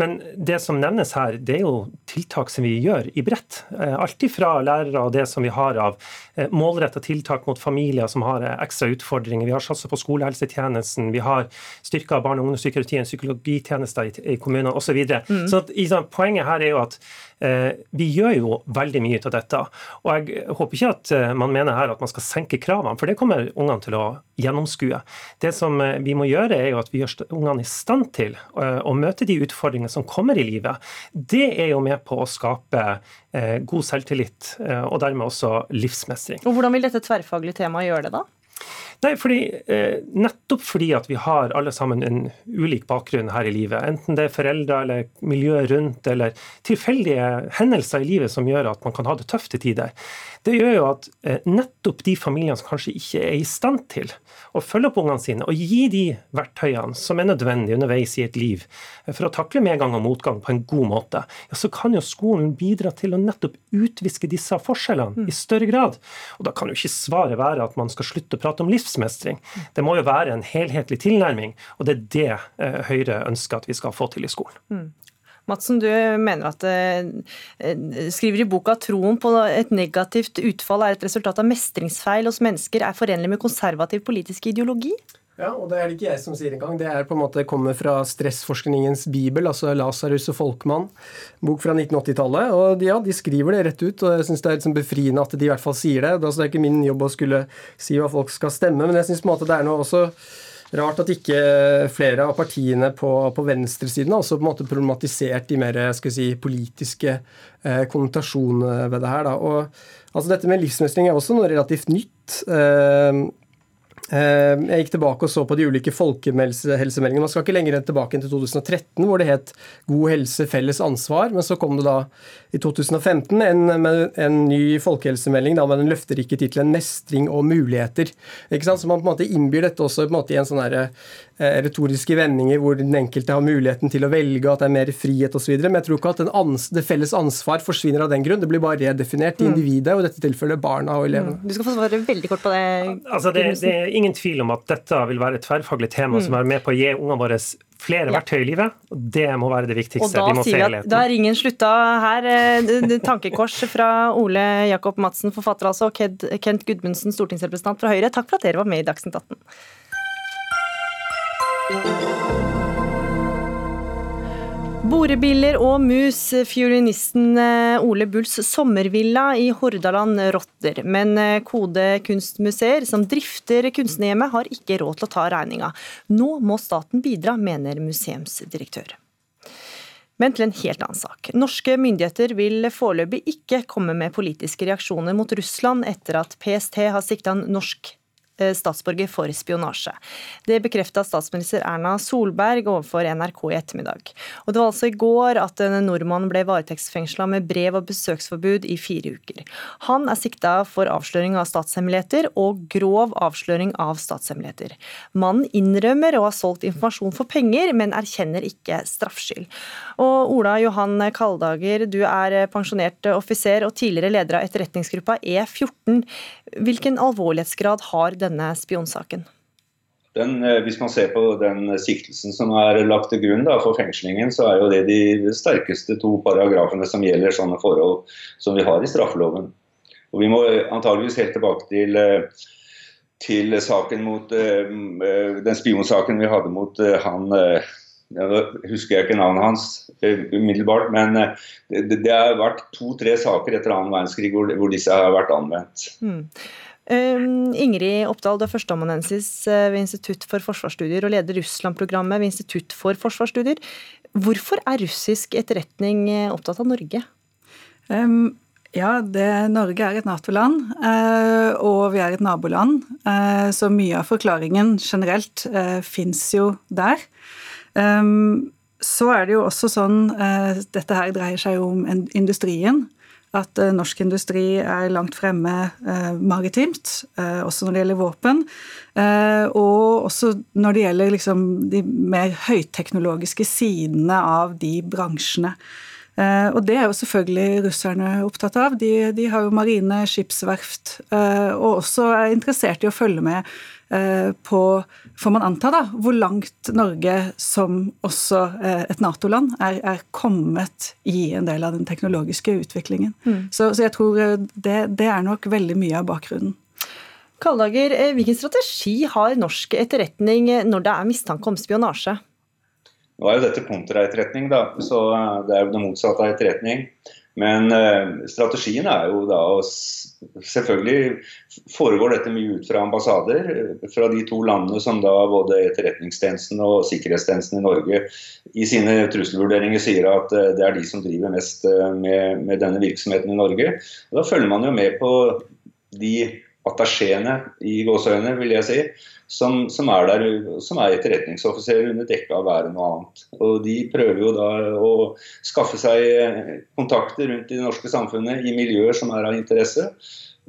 Men det som nevnes her, det er jo tiltak som vi gjør i bredt. Eh, alt ifra lærere og det som vi har av eh, målretta tiltak mot familier som har eh, ekstra utfordringer. Vi har satsa på skolehelsetjenesten, vi har styrka barne- og ungdomspsykiatrien, psykologitjenester i, kommunene osv. Så, videre. mm. så at, poenget her er jo at vi gjør jo veldig mye av dette. Og jeg håper ikke at man mener her at man skal senke kravene, for det kommer ungene til å gjennomskue. Det som vi må gjøre, er jo at vi gjør ungene i stand til eh, å møte de utfordringene som kommer i livet, det er jo med på å skape eh, god selvtillit eh, og dermed også livsmestring. Og Hvordan vil dette tverrfaglige temaet gjøre det, da? Nei, fordi, Nettopp fordi at vi har alle sammen en ulik bakgrunn her i livet. Enten det er foreldre eller miljøet rundt eller tilfeldige hendelser i livet som gjør at man kan ha det tøft i tider. Det gjør jo at nettopp de familiene som kanskje ikke er i stand til å følge opp ungene sine og gi de verktøyene som er nødvendige underveis i et liv for å takle medgang og motgang på en god måte, ja, så kan jo skolen bidra til å nettopp utviske disse forskjellene i større grad. Og Da kan jo ikke svaret være at man skal slutte å prate om livsmestring. Det må jo være en helhetlig tilnærming, og det er det eh, Høyre ønsker at vi skal få til i skolen. Mm. Madsen, du mener at eh, skriver i boka at troen på et negativt utfall er et resultat av mestringsfeil hos mennesker, er forenlig med konservativ politisk ideologi? Ja, og det er det ikke jeg som sier engang. Det er på en måte kommer fra stressforskningens bibel, altså Lasarus og Folkmann, bok fra 1980-tallet. Og ja, de skriver det rett ut, og jeg syns det er liksom befriende at de i hvert fall sier det. Altså, det er ikke min jobb å skulle si hva folk skal stemme, men jeg syns det er noe også Rart at ikke flere av partiene på, på venstresiden har også på en måte problematisert de mer skal si, politiske eh, konnotasjonene ved det her. Da. Og, altså dette med livsmestring er også noe relativt nytt. Eh, jeg gikk tilbake og så på de ulike folkehelsemeldingene. Man skal ikke lenger tilbake til 2013, hvor det het 'God helse felles ansvar'. Men så kom det da i 2015 en, en ny folkehelsemelding da, med den løfterike tittelen 'Mestring og muligheter'. Ikke sant? Så man på en måte innbyr dette også en i en sånn eh, retoriske vendinger hvor den enkelte har muligheten til å velge, at det er mer frihet osv. Men jeg tror ikke at ans det felles ansvar forsvinner av den grunn. Det blir bare redefinert i mm. individet, og i dette tilfellet barna og elevene. Mm. Du skal få svare veldig kort på det. Altså, det, det ingen tvil om at dette vil være et tverrfaglig tema mm. som er med på å gi ungene våre flere ja. verktøy i livet. og Det må være det viktigste. Og da vi må sier vi at da er ringen slutta her. Eh, tankekors fra Ole Jakob Madsen, forfatter altså, og Kent Gudmundsen, stortingsrepresentant fra Høyre. Takk for at dere var med i Dagsnytt 18. Borebiller og mus, fiolinisten eh, Ole Bulls sommervilla i Hordaland rotter. Men eh, Kode kunstmuseer, som drifter kunstnerhjemmet, har ikke råd til å ta regninga. Nå må staten bidra, mener museumsdirektør. Men til en helt annen sak. Norske myndigheter vil foreløpig ikke komme med politiske reaksjoner mot Russland etter at PST har sikta en norsk statsborger for spionasje. Det bekrefta statsminister Erna Solberg overfor NRK i ettermiddag. Og Det var altså i går at en nordmann ble varetektsfengsla med brev og besøksforbud i fire uker. Han er sikta for avsløring av statshemmeligheter og grov avsløring av statshemmeligheter. Mannen innrømmer å ha solgt informasjon for penger, men erkjenner ikke straffskyld. Og Ola Johan Kaldager, du er pensjonert offiser og tidligere leder av etterretningsgruppa E14. Hvilken alvorlighetsgrad har denne spionsaken? Den, eh, hvis man ser på den siktelsen som er lagt til grunn da, for fengslingen, så er jo det de sterkeste to paragrafene som gjelder sånne forhold som vi har i straffeloven. Og Vi må antageligvis helt tilbake til, eh, til saken mot, eh, den spionsaken vi hadde mot han nå husker jeg ikke navnet hans umiddelbart, men det, det har vært to-tre saker etter annen verdenskrig hvor, hvor, disse har vært anvendt. Mm. Ehm, Ingrid Oppdal, du er førsteamanuensis eh, ved Institutt for forsvarsstudier og leder Russland-programmet ved Institutt for forsvarsstudier. Hvorfor er russisk etterretning eh, opptatt av Norge? Um, ja, det, Norge er et Nato-land, uh, og vi er et naboland. Så mye av forklaringen generelt uh, fins jo der. Um, så er det jo også sånn Dette her dreier seg jo om industrien at eh, norsk industri er langt fremme eh, maritimt, eh, også når det gjelder våpen. og også når det gjelder liksom de mer høyteknologiske sidene av de bransjene. og det er jo selvfølgelig russerne opptatt av. De, de har jo marine, skipsverft, og også er interessert i å følge med på, får man anta, da, hvor langt Norge som også eh, et Nato-land er, er, kommet i en del av den teknologiske utviklingen. Mm. Så, så, jeg tror eh, det, det, er nok veldig mye av bakgrunnen. Kaldager, hvilken strategi har norsk etterretning når det er mistanke om spionasje? Nå er jo dette kontraetterretning, da, så det er jo det motsatte av etterretning. Men eh, strategien er jo da å Selvfølgelig foregår dette mye ut fra ambassader eh, fra de to landene som da både Etterretningstjenesten og sikkerhetstjenesten i Norge i sine trusselvurderinger sier at eh, det er de som driver mest eh, med, med, denne virksomheten i Norge. Og da følger man jo med på de attachéene i gåseøynene, vil jeg si, som, som, er der, som er etterretningsoffiserer under dekke av å være noe annet. Og De prøver jo da å skaffe seg eh, kontakter rundt i det norske samfunnet i miljøer som er av interesse.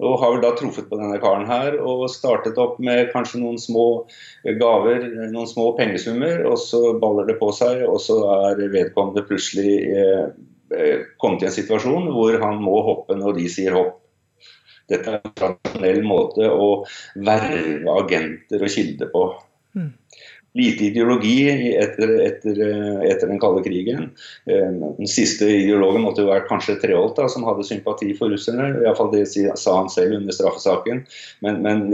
Og har vel da truffet på denne karen her og startet opp med kanskje noen små gaver, noen små pengesummer, og så baller det på seg, og så er vedkommende plutselig eh, eh kommet i en situasjon hvor han må hoppe når de sier hopp. Dette er en tradisjonell måte å verve agenter og kilder på. Mm. Lite ideologi etter, etter, etter, den kalde krigen. Eh, den siste ideologen måtte jo være kanskje Treholt, da, som hadde sympati for russerne. Iallfall det sa han selv under straffesaken. Men, men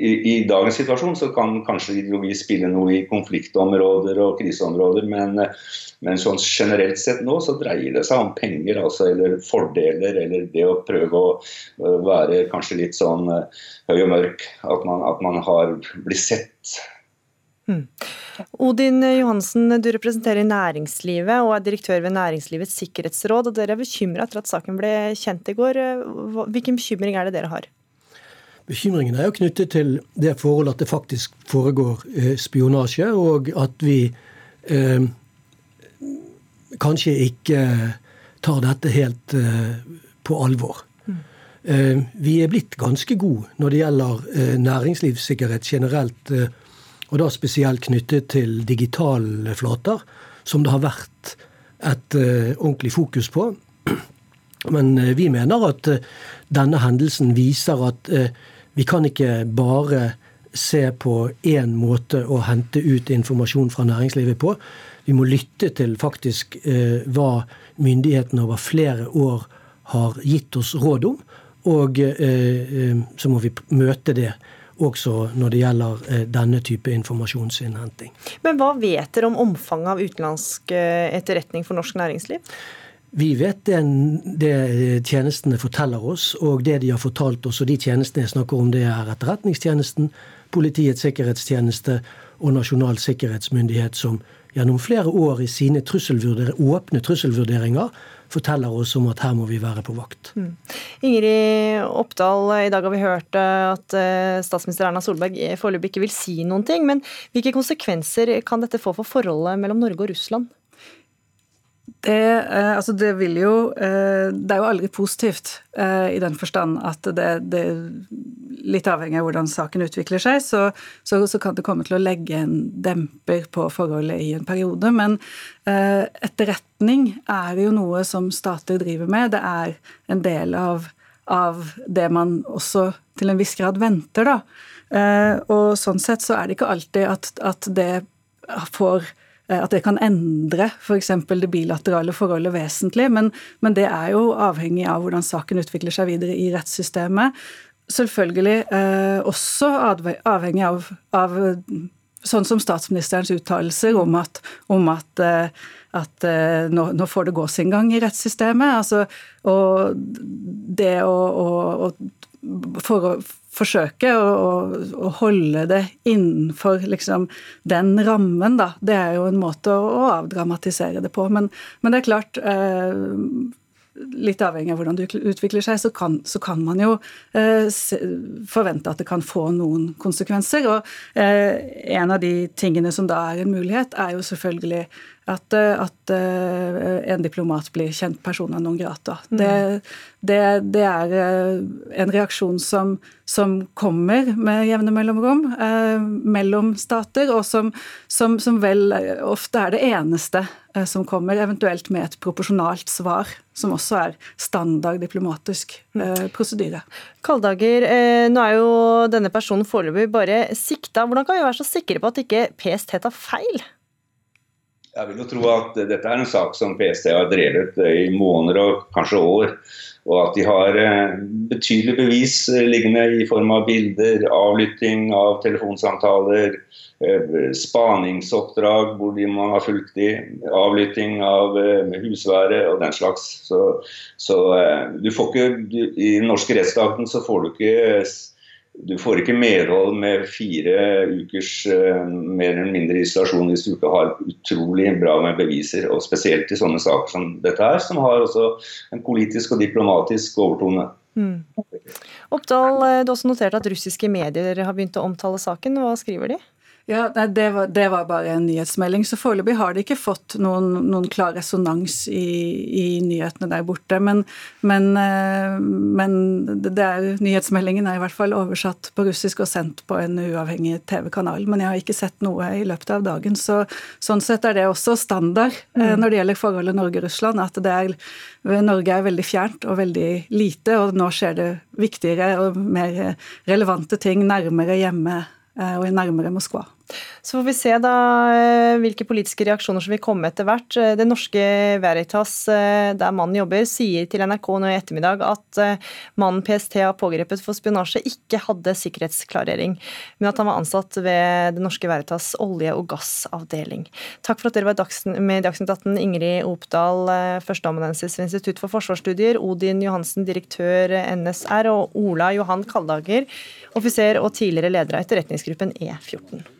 i, dagens situasjon så kan kanskje ideologi spille noe i konfliktområder og kriseområder, men, men sånn generelt sett nå så dreier det seg om penger, altså, eller fordeler, eller det å prøve å være kanskje litt sånn uh, høy og mørk. At man, at man har blitt sett. Mm. Odin Johansen, du representerer næringslivet og er direktør ved Næringslivets sikkerhetsråd. og Dere er bekymra etter at saken ble kjent i går. Hvilken bekymring er det dere har? Bekymringen er jo knyttet til det forhold at det faktisk foregår eh, spionasje, og at vi eh, kanskje ikke tar dette helt eh, på alvor. Mm. Eh, vi er blitt ganske gode når det gjelder eh, næringslivssikkerhet generelt, eh, og da spesielt knyttet til digitale flater, som det har vært et ordentlig fokus på. Men vi mener at denne hendelsen viser at vi kan ikke bare se på én måte å hente ut informasjon fra næringslivet på. Vi må lytte til faktisk eh, hva myndighetene over flere år har gitt oss råd om. Og eh, eh så må vi møte det også når det gjelder eh, denne type informasjonsinnhenting. Men hva vet dere om omfanget av utenlandsk eh, etterretning for norsk næringsliv? Vi vet det, det, tjenestene forteller oss, og det de har fortalt oss. Og de tjenestene jeg snakker om, det er Etterretningstjenesten, Politiets sikkerhetstjeneste og Nasjonal sikkerhetsmyndighet, som gjennom flere år i sine trusselvurder åpne trusselvurderinger forteller oss om at her må vi være på vakt. Mm. Ingrid Oppdal, i dag har vi hørt eh, at eh, statsminister Erna Solberg foreløpig ikke vil si noen ting. Men hvilke konsekvenser kan dette få for forholdet mellom Norge og Russland? Det, eh, altså det, jo eh, Det er jo aldri positivt eh, i den forstand at det, det Litt avhengig av hvordan saken utvikler seg, så, så, så, kan det komme til å legge en demper på forholdet i en periode. Men etterretning er jo noe som stater driver med. Det er en del av, av det man også til en viss grad venter, da. Og sånn sett så er det ikke alltid at, at det får at det kan endre f.eks. det bilaterale forholdet vesentlig, men, men, det er jo avhengig av hvordan saken utvikler seg videre i rettssystemet. Selvfølgelig eh, også avhengig av, av, sånn som statsministerens uttalelser om at, om at, eh, at eh, nå, nå, får det gå sin gang i rettssystemet. Altså, og det å, å, å for, å forsøke å, å, holde det innenfor liksom, den rammen, da. Det er jo en måte å, avdramatisere det på. Men, men det er klart eh, litt avhengig av hvordan det utvikler seg, så kan, så kan man jo eh, forvente at det kan få noen konsekvenser. Og eh, en av de tingene som da er en mulighet, er jo selvfølgelig at, eh, at uh, en diplomat blir kjent persona non grata. Mm. Det, det, det, er uh, en reaksjon som, som kommer med jevne mellomrom eh, mellom stater, og som, som, som, vel ofte er det eneste som kommer, eventuelt med et proporsjonalt svar, som også er standard diplomatisk prosedyre. Kaldager, nå er jo denne personen foreløpig bare sikta. Hvordan kan vi være så sikre på at ikke PST tar feil? Jeg vil jo tro at dette er en sak som PST har drevet i måneder og kanskje år. Og at de har eh, betydelig bevis eh, liggende i form av bilder, avlytting av telefonsamtaler, eh, spaningsoppdrag hvor de man har fulgt de, avlytting av husvære og den slags. Så, så du får ikke, I den norske rettsstaten så får du ikke du får ikke medhold med fire ukers uh, mer eller mindre isolasjon hvis du ikke har utrolig bra med beviser. og Spesielt i sånne saker som dette her, som har også en politisk og diplomatisk overtone. Mm. Oppdal, eh, du har også notert at russiske medier har begynt å omtale saken. Hva skriver de? Ja, det var, det var, bare en nyhetsmelding. Så foreløpig har de ikke fått noen, noen klar resonans i, i, nyhetene der borte. Men, men, eh, men det er, nyhetsmeldingen er i hvert fall oversatt på russisk og sendt på en uavhengig TV-kanal. Men jeg har ikke sett noe i løpet av dagen. Så, sånn sett er det også standard eh, mm. når det gjelder forholdet Norge-Russland. At er, Norge er veldig fjernt og veldig lite, og nå skjer det viktigere og mer relevante ting nærmere hjemme Eh, og nærmere Moskva. Så får vi se da eh, hvilke politiske reaksjoner som vil komme etter hvert. Eh, det norske Veritas, der mannen jobber, sier til NRK nå i ettermiddag at mannen PST har pågrepet for spionasje, ikke hadde sikkerhetsklarering, men at han var ansatt ved det norske Veritas olje- og gassavdeling. Takk for at dere var med i Dagsnytt 18, Ingrid Opdal, førsteamanuensis ved Institutt for forsvarsstudier, Odin Johansen, direktør NSR, og Ola Johan Kaldager, offiser og tidligere leder av etterretningsgruppen E14.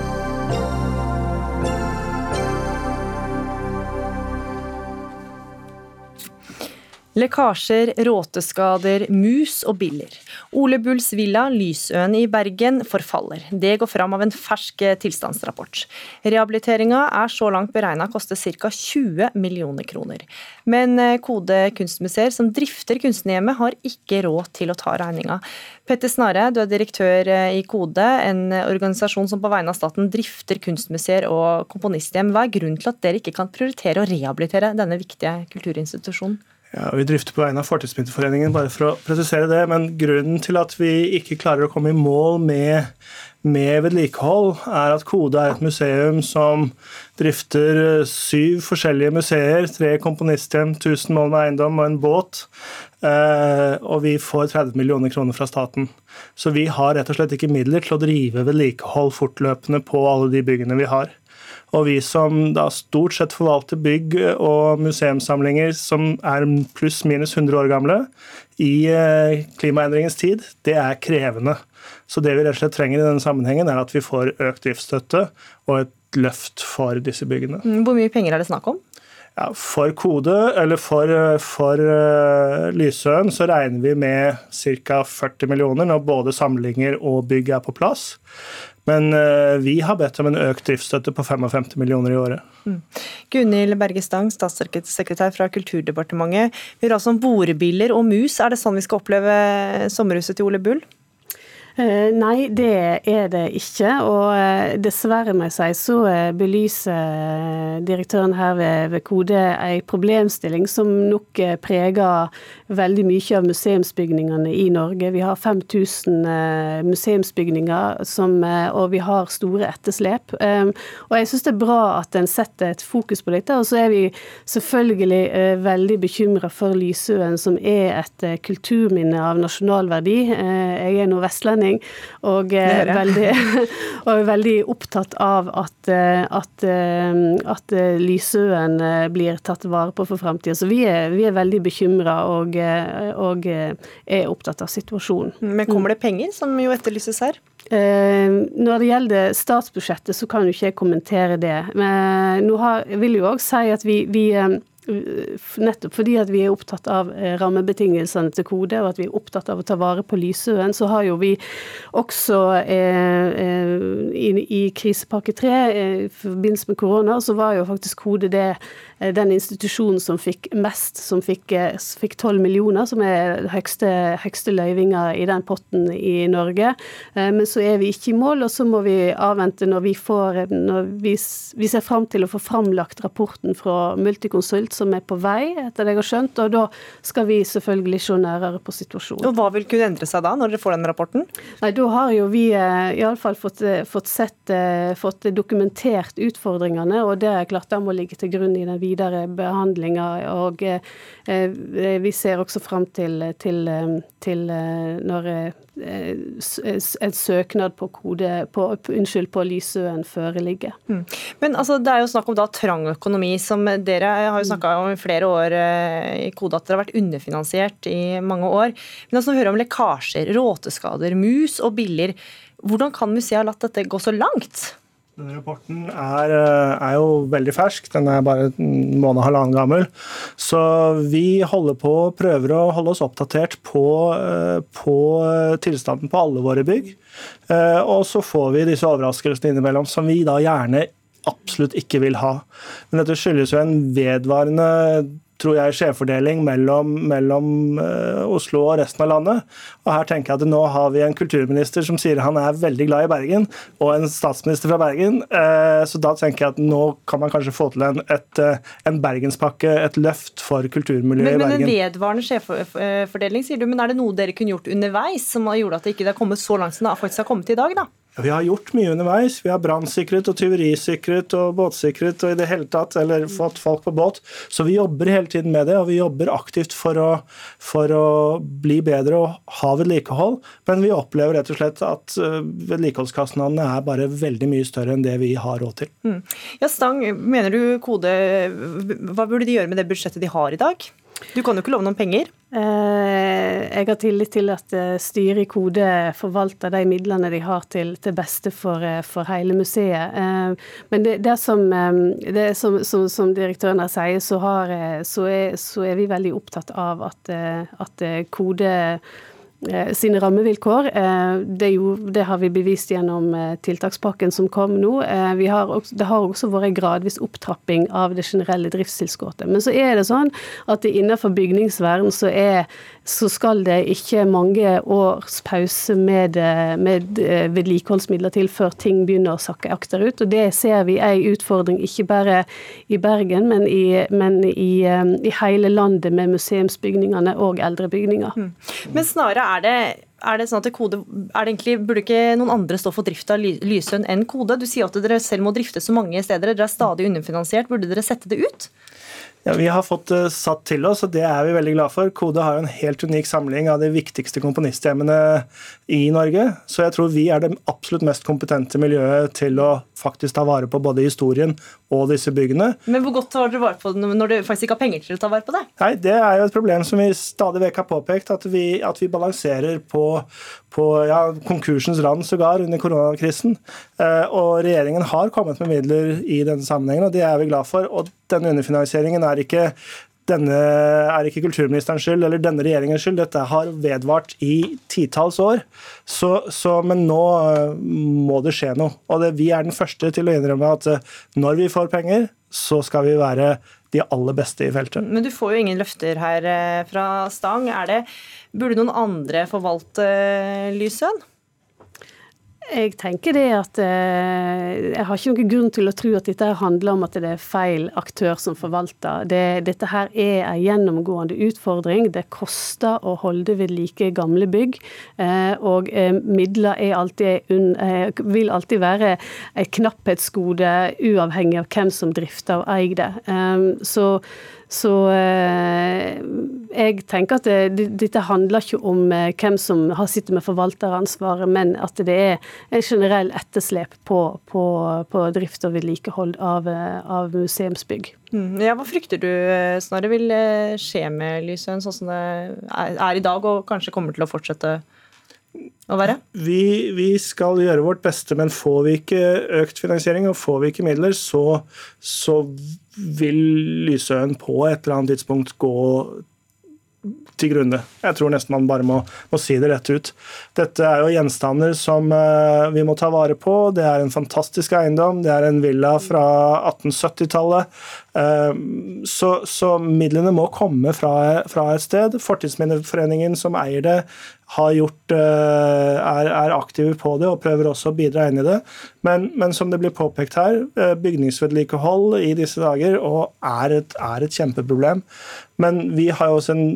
Lekkasjer, råteskader, mus og biller. Ole Bulls villa Lysøen i Bergen forfaller. Det går fram av en fersk tilstandsrapport. Rehabiliteringa er så langt beregna å koste ca. 20 millioner kroner. Men eh, Kode kunstmuseer, som drifter kunstnerhjemmet, har ikke råd til å ta regninga. Petter Snare, du er direktør eh, i Kode, en organisasjon som på vegne av staten drifter kunstmuseer og komponisthjem. Hva er grunnen til at dere ikke kan prioritere å rehabilitere denne viktige kulturinstitusjonen? Ja, Vi drifter på vegne av Fortidsminneforeningen, bare for å presisere det. Men grunnen til at vi ikke klarer å komme i mål med, med vedlikehold, er at Kode er et museum som drifter syv forskjellige museer, tre komponisthjem, 1000 mål med eiendom og en båt. Eh, og vi får 30 millioner kroner fra staten. Så vi har rett og slett ikke midler til å drive vedlikehold fortløpende på alle de byggene vi har. Og vi som da stort sett forvalter bygg og museumssamlinger som er pluss-minus 100 år gamle i eh, klimaendringens tid, det er krevende. Så det vi rett og slett trenger i denne sammenhengen, er at vi får økt driftsstøtte og et løft for disse byggene. Mm, hvor mye penger er det snakk om? Ja, for Kode, eller for, for uh, Lysøen, så regner vi med ca. 40 millioner når både samlinger og bygg er på plass. Men uh, vi har bedt om en økt driftsstøtte på 55 millioner i året. Mm. Gunhild Berge Stang, statssekretær fra Kulturdepartementet. Vi har altså om borebiler og mus. Er det sånn vi skal oppleve sommerhuset til Ole Bull? Eh, nei, det er det ikke. Og eh, dessverre, må jeg si, så eh, belyser direktøren her ved, ved Kode en problemstilling som nok preger veldig mye av museumsbygningene i Norge. Vi har 5000 museumsbygninger, som, og vi har store etterslep. Og jeg syns det er bra at en setter et fokus på dette. Og så er vi selvfølgelig veldig bekymra for Lysøen, som er et kulturminne av nasjonal verdi. jeg er nå vestlending og, veldig, og veldig opptatt av at, at, at Lysøen blir tatt vare på for fremtiden. Så vi er, vi er veldig bekymra og, og, er opptatt av situasjonen. Men kommer det penger, som jo etterlyses her? Når det gjelder statsbudsjettet, så kan jo ikke jeg kommentere det. Men nå har, vil jo òg si at vi, vi Nettopp fordi at vi er opptatt av eh, rammebetingelsene til Kode, og at vi er opptatt av å ta vare på Lysøen, så har jo vi også eh, eh i, i krisepakke tre eh, i forbindelse med korona, så var jo faktisk Kode det den institusjonen som fikk mest, som fikk, tolv 12 millioner, som er høyeste, høyeste løyvinga i den potten i Norge. Eh, men så er vi ikke i mål, og så må vi avvente når vi får når vi, vi ser fram til å få framlagt rapporten fra Multiconsult, som er på vei, etter det jeg har skjønt. Og da skal vi selvfølgelig se nærere på situasjonen. Og Hva vil kunne endre seg da, når dere får den rapporten? Nei, Da har jo vi iallfall fått, fått, sett, fått dokumentert utfordringene, og det er klart det må ligge til grunn i den videre videre behandlinger. Og eh, vi ser også fram til, til, til eh, når eh, en søknad på, kode, på, unnskyld, på Lysøen foreligger. Mm. Men altså, Det er jo snakk om da trang økonomi, som dere har jo snakka om i flere år i Kode, at dere har vært underfinansiert i mange år. Men altså, vi hører om lekkasjer, råteskader, mus og biller. Hvordan kan museet ha latt dette gå så langt? Denne rapporten er, eh, er, jo veldig fersk, den er bare en måned og halvannen gammel. Så vi holder på, prøver å holde oss oppdatert på, eh, på eh, tilstanden på alle våre bygg. Og så får vi disse overraskelsene innimellom, som vi da gjerne absolutt ikke vil ha. Men dette skyldes jo en vedvarende tror jeg, skjevfordeling mellom, mellom uh, Oslo og resten av landet. Og her tenker jeg at Nå har vi en kulturminister som sier han er veldig glad i Bergen, og en statsminister fra Bergen. Uh, så da tenker jeg at nå kan man kanskje få til en, et, uh, en bergenspakke, et løft for kulturmiljøet i Bergen. Men en vedvarende skjevfordeling, sier du. Men er det noe dere kunne gjort underveis som har gjort at det ikke har kommet så langt som det faktisk har kommet i dag? da? Vi har gjort mye underveis. Vi har brannsikret og tyverisikret og båtsikret og i det hele tatt, eller fått folk på båt. Så vi jobber hele tiden med det, og vi jobber aktivt for å, for å bli bedre og ha vedlikehold. Men vi opplever rett og slett at øh, vedlikeholdskostnadene er bare veldig mye større enn det vi har råd til. Mm. Ja, Stang, mener du Kode Hva burde de gjøre med det budsjettet de har i dag? Du kan jo ikke love noen penger? Eh, jeg har tillit til at eh, styret i Kode forvalter de midlene de har til, til beste for, eh, for, hele museet. Men det, det, som, det som, som, som, direktøren her sier, så, har, så, er, så, er, vi veldig opptatt av at, at Kode sine rammevilkår. Eh, det, jo, det, har vi bevist gjennom eh, tiltakspakken som kom nå. Har det har også vært gradvis opptrapping av det generelle driftstilskuddet. Men så er det sånn at innenfor bygningsvern så, er, så skal det ikke mange års pause med, med vedlikeholdsmidler til før ting begynner å sakke akterut. Og det ser vi er en utfordring ikke bare i Bergen, men i, men i, i hele landet med museumsbygningene og eldrebygninger. Mm. Men snarere er det, er det sånn at kode, er det egentlig, Burde ikke noen andre stå for drift av Lysøen enn Kode? Du sier at dere selv må drifte så mange steder. Dere er stadig underfinansiert. Burde dere sette det ut? Ja, Vi har fått uh, satt til oss, og det er vi veldig glad for. Kode har jo en helt unik samling av de viktigste komponisthjemmene i Norge. Så jeg tror vi er det absolutt mest kompetente miljøet til å faktisk ta vare på både historien og disse byggene. Men hvor godt tar dere vare på det når dere faktisk ikke har penger til å ta vare på det? Nei, Det er jo et problem som vi stadig vekk har påpekt, at vi, at vi balanserer på, på ja, konkursens rand sågar under koronakrisen. Eh, og regjeringen har kommet med midler i denne sammenhengen, og det er vi glad for. Og denne underfinansieringen er ikke denne er ikke kulturministerens skyld eller denne regjeringens skyld. Dette har vedvart i titalls år. Så, så, men nå eh, må det skje noe. Og det, vi er den første til å innrømme at eh, når vi får penger, så skal vi være de aller beste i feltet. Men du får jo ingen løfter her eh, fra Stang. Er det, burde noen andre forvalte Lysøen? Jeg tenker det at eh, Jeg har ikke noen grunn til å tro at dette handler om at det er feil aktør som forvalter. Det, dette her er en gjennomgående utfordring. Det koster å holde ved like gamle bygg. Eh, og eh, midler alltid, vil alltid være et knapphetsgode, uavhengig av hvem som drifter og eier det. Så Så jeg tenker at det, dette handler ikke om hvem som har sitter med forvalteransvaret, men at det er en generell etterslep på, på, på drift og vedlikehold av, av museumsbygg. Mm, ja, hva frykter du Snorre vil skje med Lysøen sånn som det er i dag, og kanskje kommer til å fortsette å være? Vi, vi, skal gjøre vårt beste, men får vi ikke økt finansiering og får vi ikke midler, så, så vil Lysøen på et eller annet tidspunkt gå til grunne. Jeg tror nesten man bare må, må, si det rett ut. Dette er jo gjenstander som uh, vi må ta vare på. Det er en fantastisk eiendom. Det er en villa fra 1870-tallet. Uh, eh, så, så, midlene må komme fra, fra et sted. Fortidsminneforeningen som eier det, gjort, uh, er, er, aktive på det og prøver også å bidra inn i det. Men, men som det blir påpekt her, bygningsvedlikehold i disse dager er et, er et kjempeproblem. Men vi har jo også en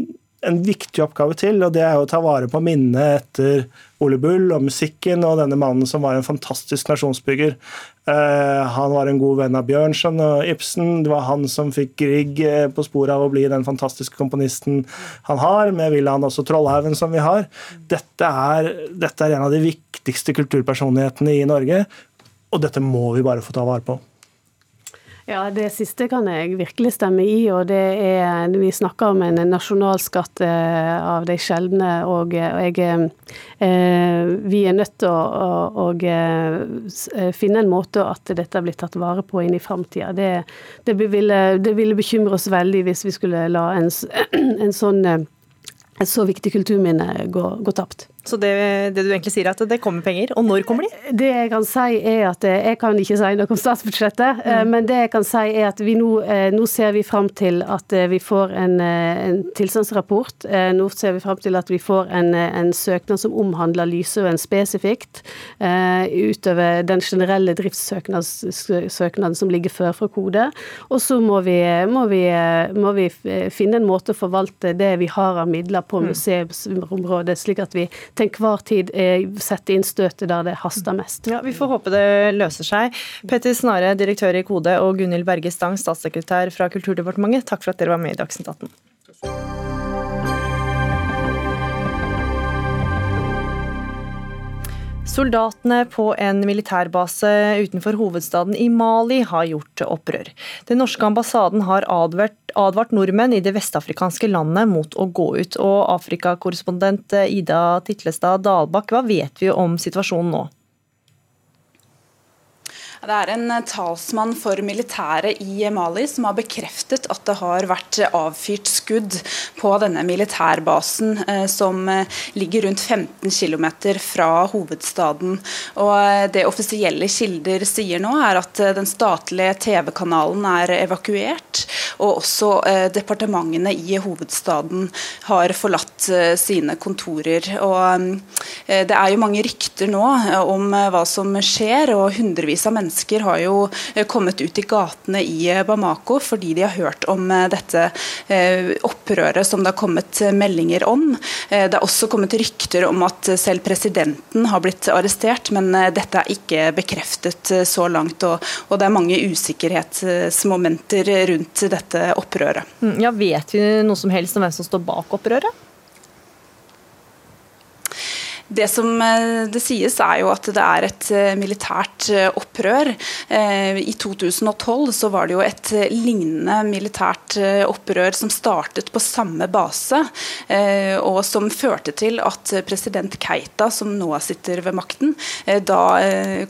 en viktig oppgave til, og det er å ta vare på minnet etter Ole Bull og musikken og denne mannen som var en fantastisk nasjonsbygger. Uh, han var en god venn av Bjørnson og Ibsen. Det var han som fikk Grieg eh, på sporet av å bli den fantastiske komponisten han har, med Wilhelm også Trollhaugen som vi har. Dette er, dette er en av de viktigste kulturpersonlighetene i Norge, og dette må vi bare få ta vare på. Ja, Det siste kan jeg virkelig stemme i. og det er, Vi snakker om en nasjonalskatt eh, av de sjeldne. og jeg, eh, Vi er nødt til å, å, å, finne en måte at dette blir tatt vare på inn i framtida. Det, det, det, ville bekymre oss veldig hvis vi skulle la en, en sånn, et så viktig kulturminne gå, gå tapt. Så det, det, du egentlig sier er at det kommer penger, og når kommer de? Det jeg kan si er at eh, jeg kan ikke si noe om statsbudsjettet, eh, mm. men det jeg kan si er at vi nå, eh, nå ser vi fram til at vi får en, en tilstandsrapport. Nå ser vi fram til at vi får en, en søknad som omhandler Lysøen spesifikt, utover den generelle driftssøknaden som ligger før fra Kode. Og så må vi, må, vi, må vi, finne en måte å forvalte det vi har av midler på mm. museumsområdet, slik at vi til enhver tid sette inn støtet der det haster mest. Ja, Vi får håpe det løser seg. Petter Snare, direktør i Kode, og Gunhild Berge Stang, statssekretær fra Kulturdepartementet, takk for at dere var med i Dagsnytt 18. Soldatene på en militærbase utenfor hovedstaden i Mali har gjort opprør. Den norske ambassaden har advart, advart nordmenn i det vestafrikanske landet mot å gå ut. Og Afrikakorrespondent Ida Titlestad Dalbakk, hva vet vi om situasjonen nå? Det er en eh, talsmann for militæret i Mali som har bekreftet at det har vært avfyrt skudd på denne militærbasen eh, som eh, ligger rundt 15 km fra hovedstaden. Og Det offisielle kilder sier nå, er at den statlige TV-kanalen er evakuert, og også departementene i hovedstaden har forlatt sine kontorer. Og Det er jo mange rykter nå om hva som skjer, og hundrevis av mennesker mennesker har jo eh, kommet ut i gatene i eh, Bamako fordi de har hørt om eh, dette opprøret som det har kommet meldinger om. Det har også kommet rykter om at selv presidenten har blitt arrestert, men dette er ikke bekreftet så langt. Og det er mange usikkerhetsmomenter rundt dette opprøret. Mm, ja, Vet vi noe som helst om hvem som står bak opprøret? Det som eh, det sies, er jo at det er et eh, militært eh, opprør. I 2012 så var det jo et lignende militært opprør som startet på samme base, og som førte til at president Keita, som nå sitter ved makten, da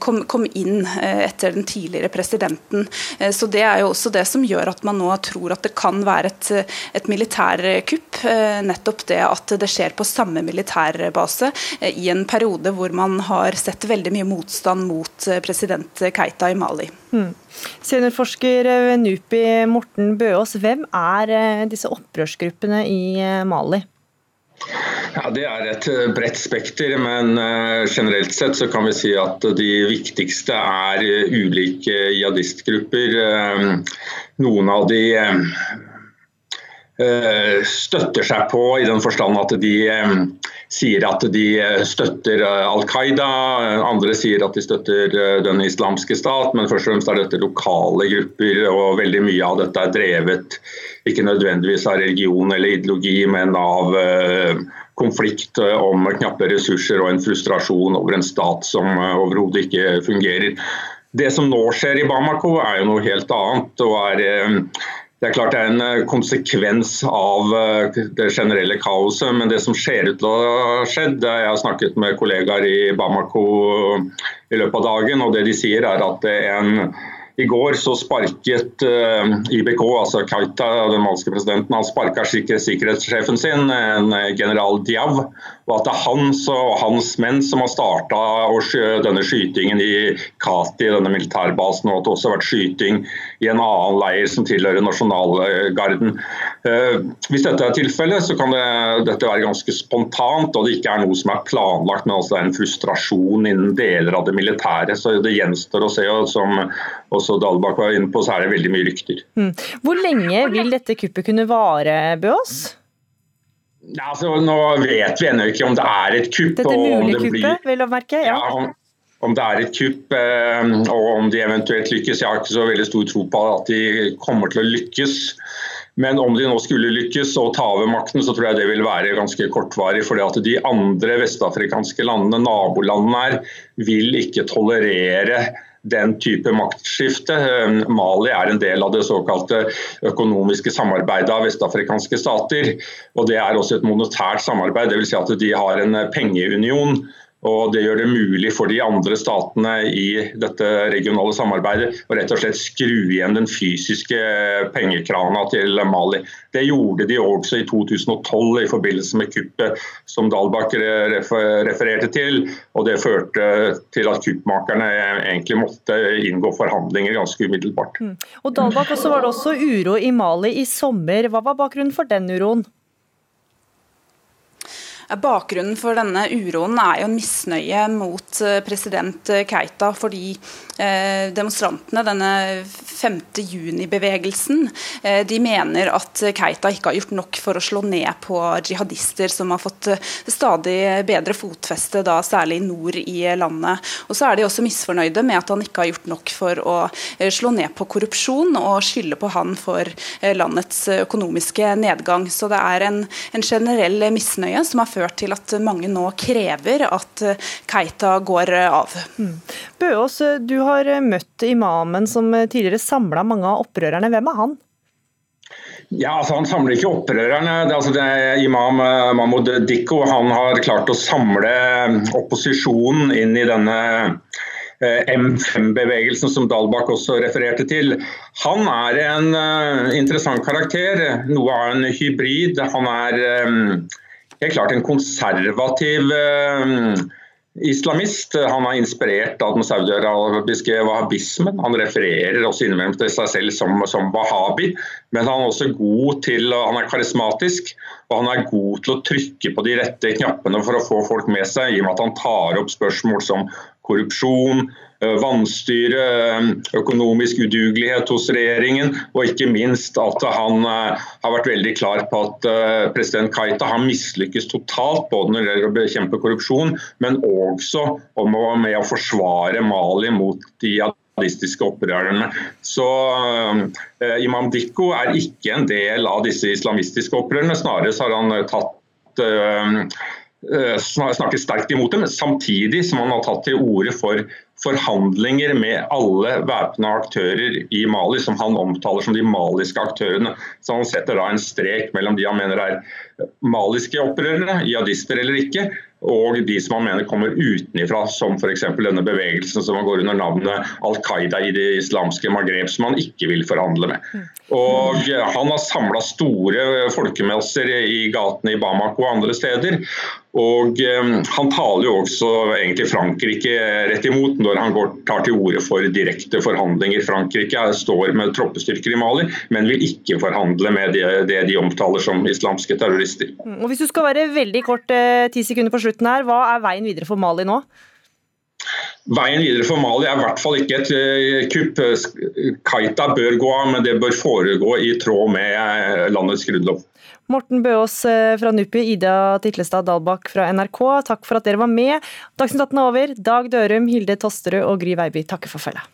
kom, inn etter den tidligere presidenten. Så Det er jo også det som gjør at man nå tror at det kan være et, et militærkupp. Nettopp det at det skjer på samme militærbase i en periode hvor man har sett veldig mye motstand mot eh, president Keita i Mali. Mm. Seniorforsker ved NUPI Morten Bøås, hvem er eh, disse opprørsgruppene i eh, Mali? Ja, Det er et bredt spekter, men generelt sett så kan vi si at de viktigste er ulike jihadistgrupper. Noen av de støtter seg på i den forstand at de sier at de støtter Al Qaida, andre sier at de støtter den islamske stat, men først og fremst er dette lokale grupper, og veldig mye av dette er drevet ikke nødvendigvis av religion eller ideologi, men av konflikt om knappe ressurser og en frustrasjon over en stat som overhodet ikke fungerer. Det som nå skjer i Bamako er jo noe helt annet. og er, eh, det er klart det er en eh, konsekvens av eh, det generelle kaoset, men det som ser ut til å ha skjedd Jeg har snakket med kollegaer i Bamako i løpet av dagen, og det de sier er at en i går så sparket IBK, altså Kaita, den malske presidenten, han sparka sikkerhetssjefen sin, en general Diav. Og at det er han og hans menn som har starta denne skytingen i Kati, denne militærbasen, og at det også har vært skyting i en annen leir som tilhører nasjonalgarden. Uh, hvis dette er tilfellet, så kan det, dette være ganske spontant, og det ikke er noe som er planlagt, men altså det er en frustrasjon innen deler av det militære. Så det gjenstår å se. Og som også Dalbakk var inne på, så er det veldig mye rykter. Mm. Hvor lenge vil dette kuppet kunne vare, Bøås? Ja, altså, nå vet vi ennå ikke om det er et kupp. Dette mulige kuppet, blir... vil å merke? Ja. ja om, det er et kupp eh, og om de eventuelt lykkes. Jeg har ikke så veldig stor tro på at de kommer til å lykkes. Men om de nå skulle lykkes og ta over makten, så tror jeg det vil være ganske kortvarig. at de andre vestafrikanske landene, nabolandene her, vil ikke tolerere den type maktskifte. Eh, Mali er en del av det såkalte økonomiske samarbeidet av vestafrikanske stater. og Det er også et monetært samarbeid, dvs. Si at de har en pengeunion og Det gjør det mulig for de andre statene i dette regionale samarbeidet å rett og slett skru igjen den fysiske pengekrana til Mali. Det gjorde de også i 2012 i forbindelse med kuppet som Dalbakk refererte til. og Det førte til at kuppmakerne egentlig måtte inngå forhandlinger ganske umiddelbart. Mm. Og Dalbakk, så var det også uro i Mali i sommer. Hva var bakgrunnen for den uroen? Bakgrunnen for denne uroen er jo en misnøye mot eh, president Keita fordi eh, demonstrantene, denne 5. juni-bevegelsen, eh, de mener at Keita ikke har gjort nok for å slå ned på jihadister som har fått stadig bedre fotfeste, da særlig nord i landet. Og så er de også misfornøyde med at han ikke har gjort nok for å slå ned på korrupsjon og skylde på han for landets økonomiske nedgang. Så det er en, en generell misnøye som har ført til at mange nå krever at Keita går av. Mm. Bøås, du har møtt imamen som tidligere samla mange av opprørerne. Hvem er han? Ja, altså Han samler ikke opprørerne. Det, altså, det er Imam eh, Mahmoud Dikko han har klart å samle opposisjonen inn i denne eh, M5-bevegelsen som Dalbakk også refererte til. Han er en uh, interessant karakter, noe av en hybrid. Han er um, helt klart en konservativ eh, islamist. Han er inspirert av den saudiarabiske wahhabismen. Han refererer også innimellom til seg selv som, som wahhabi, men han er også god til, han er karismatisk og han er god til å trykke på de rette knappene for å få folk med seg, i og med at han tar opp spørsmål som korrupsjon, Eh, vannstyre, eh, økonomisk udugelighet hos regjeringen, og ikke minst at han eh, har vært veldig klar på at president Kaita har mislykkes totalt både når det gjelder å bekjempe korrupsjon, men også om å, være med å forsvare Mali mot de jihadistiske opprørerne. Så eh, Imam Dikko er ikke en del av disse islamistiske opprørerne, snarere har han tatt eh, snakket sterkt imot dem, samtidig som han har tatt til orde for forhandlinger med alle væpna aktører i Mali, som han omtaler som de maliske aktørene. Så han setter da en strek mellom de han mener er maliske opprørere, jihadister eller ikke, og de som han mener kommer utenifra, som f.eks. denne bevegelsen som går under navnet Al Qaida i det islamske Maghreb, som han ikke vil forhandle med. Og Han har samla store folkemesser i gatene i Bamako og andre steder. Og um, Han taler jo også egentlig Frankrike rett imot når han går, tar til orde for direkte forhandlinger. Frankrike står med troppestyrker i Mali, men vil ikke forhandle med det, det de omtaler som islamske terrorister. Mm, og Hvis du skal være veldig kort, eh, ti sekunder på slutten her, hva er veien videre for Mali nå? Veien videre for Mali er i hvert fall ikke et uh, kupp. Kaita bør gå av, men det bør foregå i tråd med uh, landets grunnlov. Morten Bøås eh, fra NUPI, Ida Titlestad Dalbakk fra NRK, takk for at dere var med. Dagsnytt 18 er over. Dag Dørum, Hilde Tosterud og Gry Veiby takker for følget.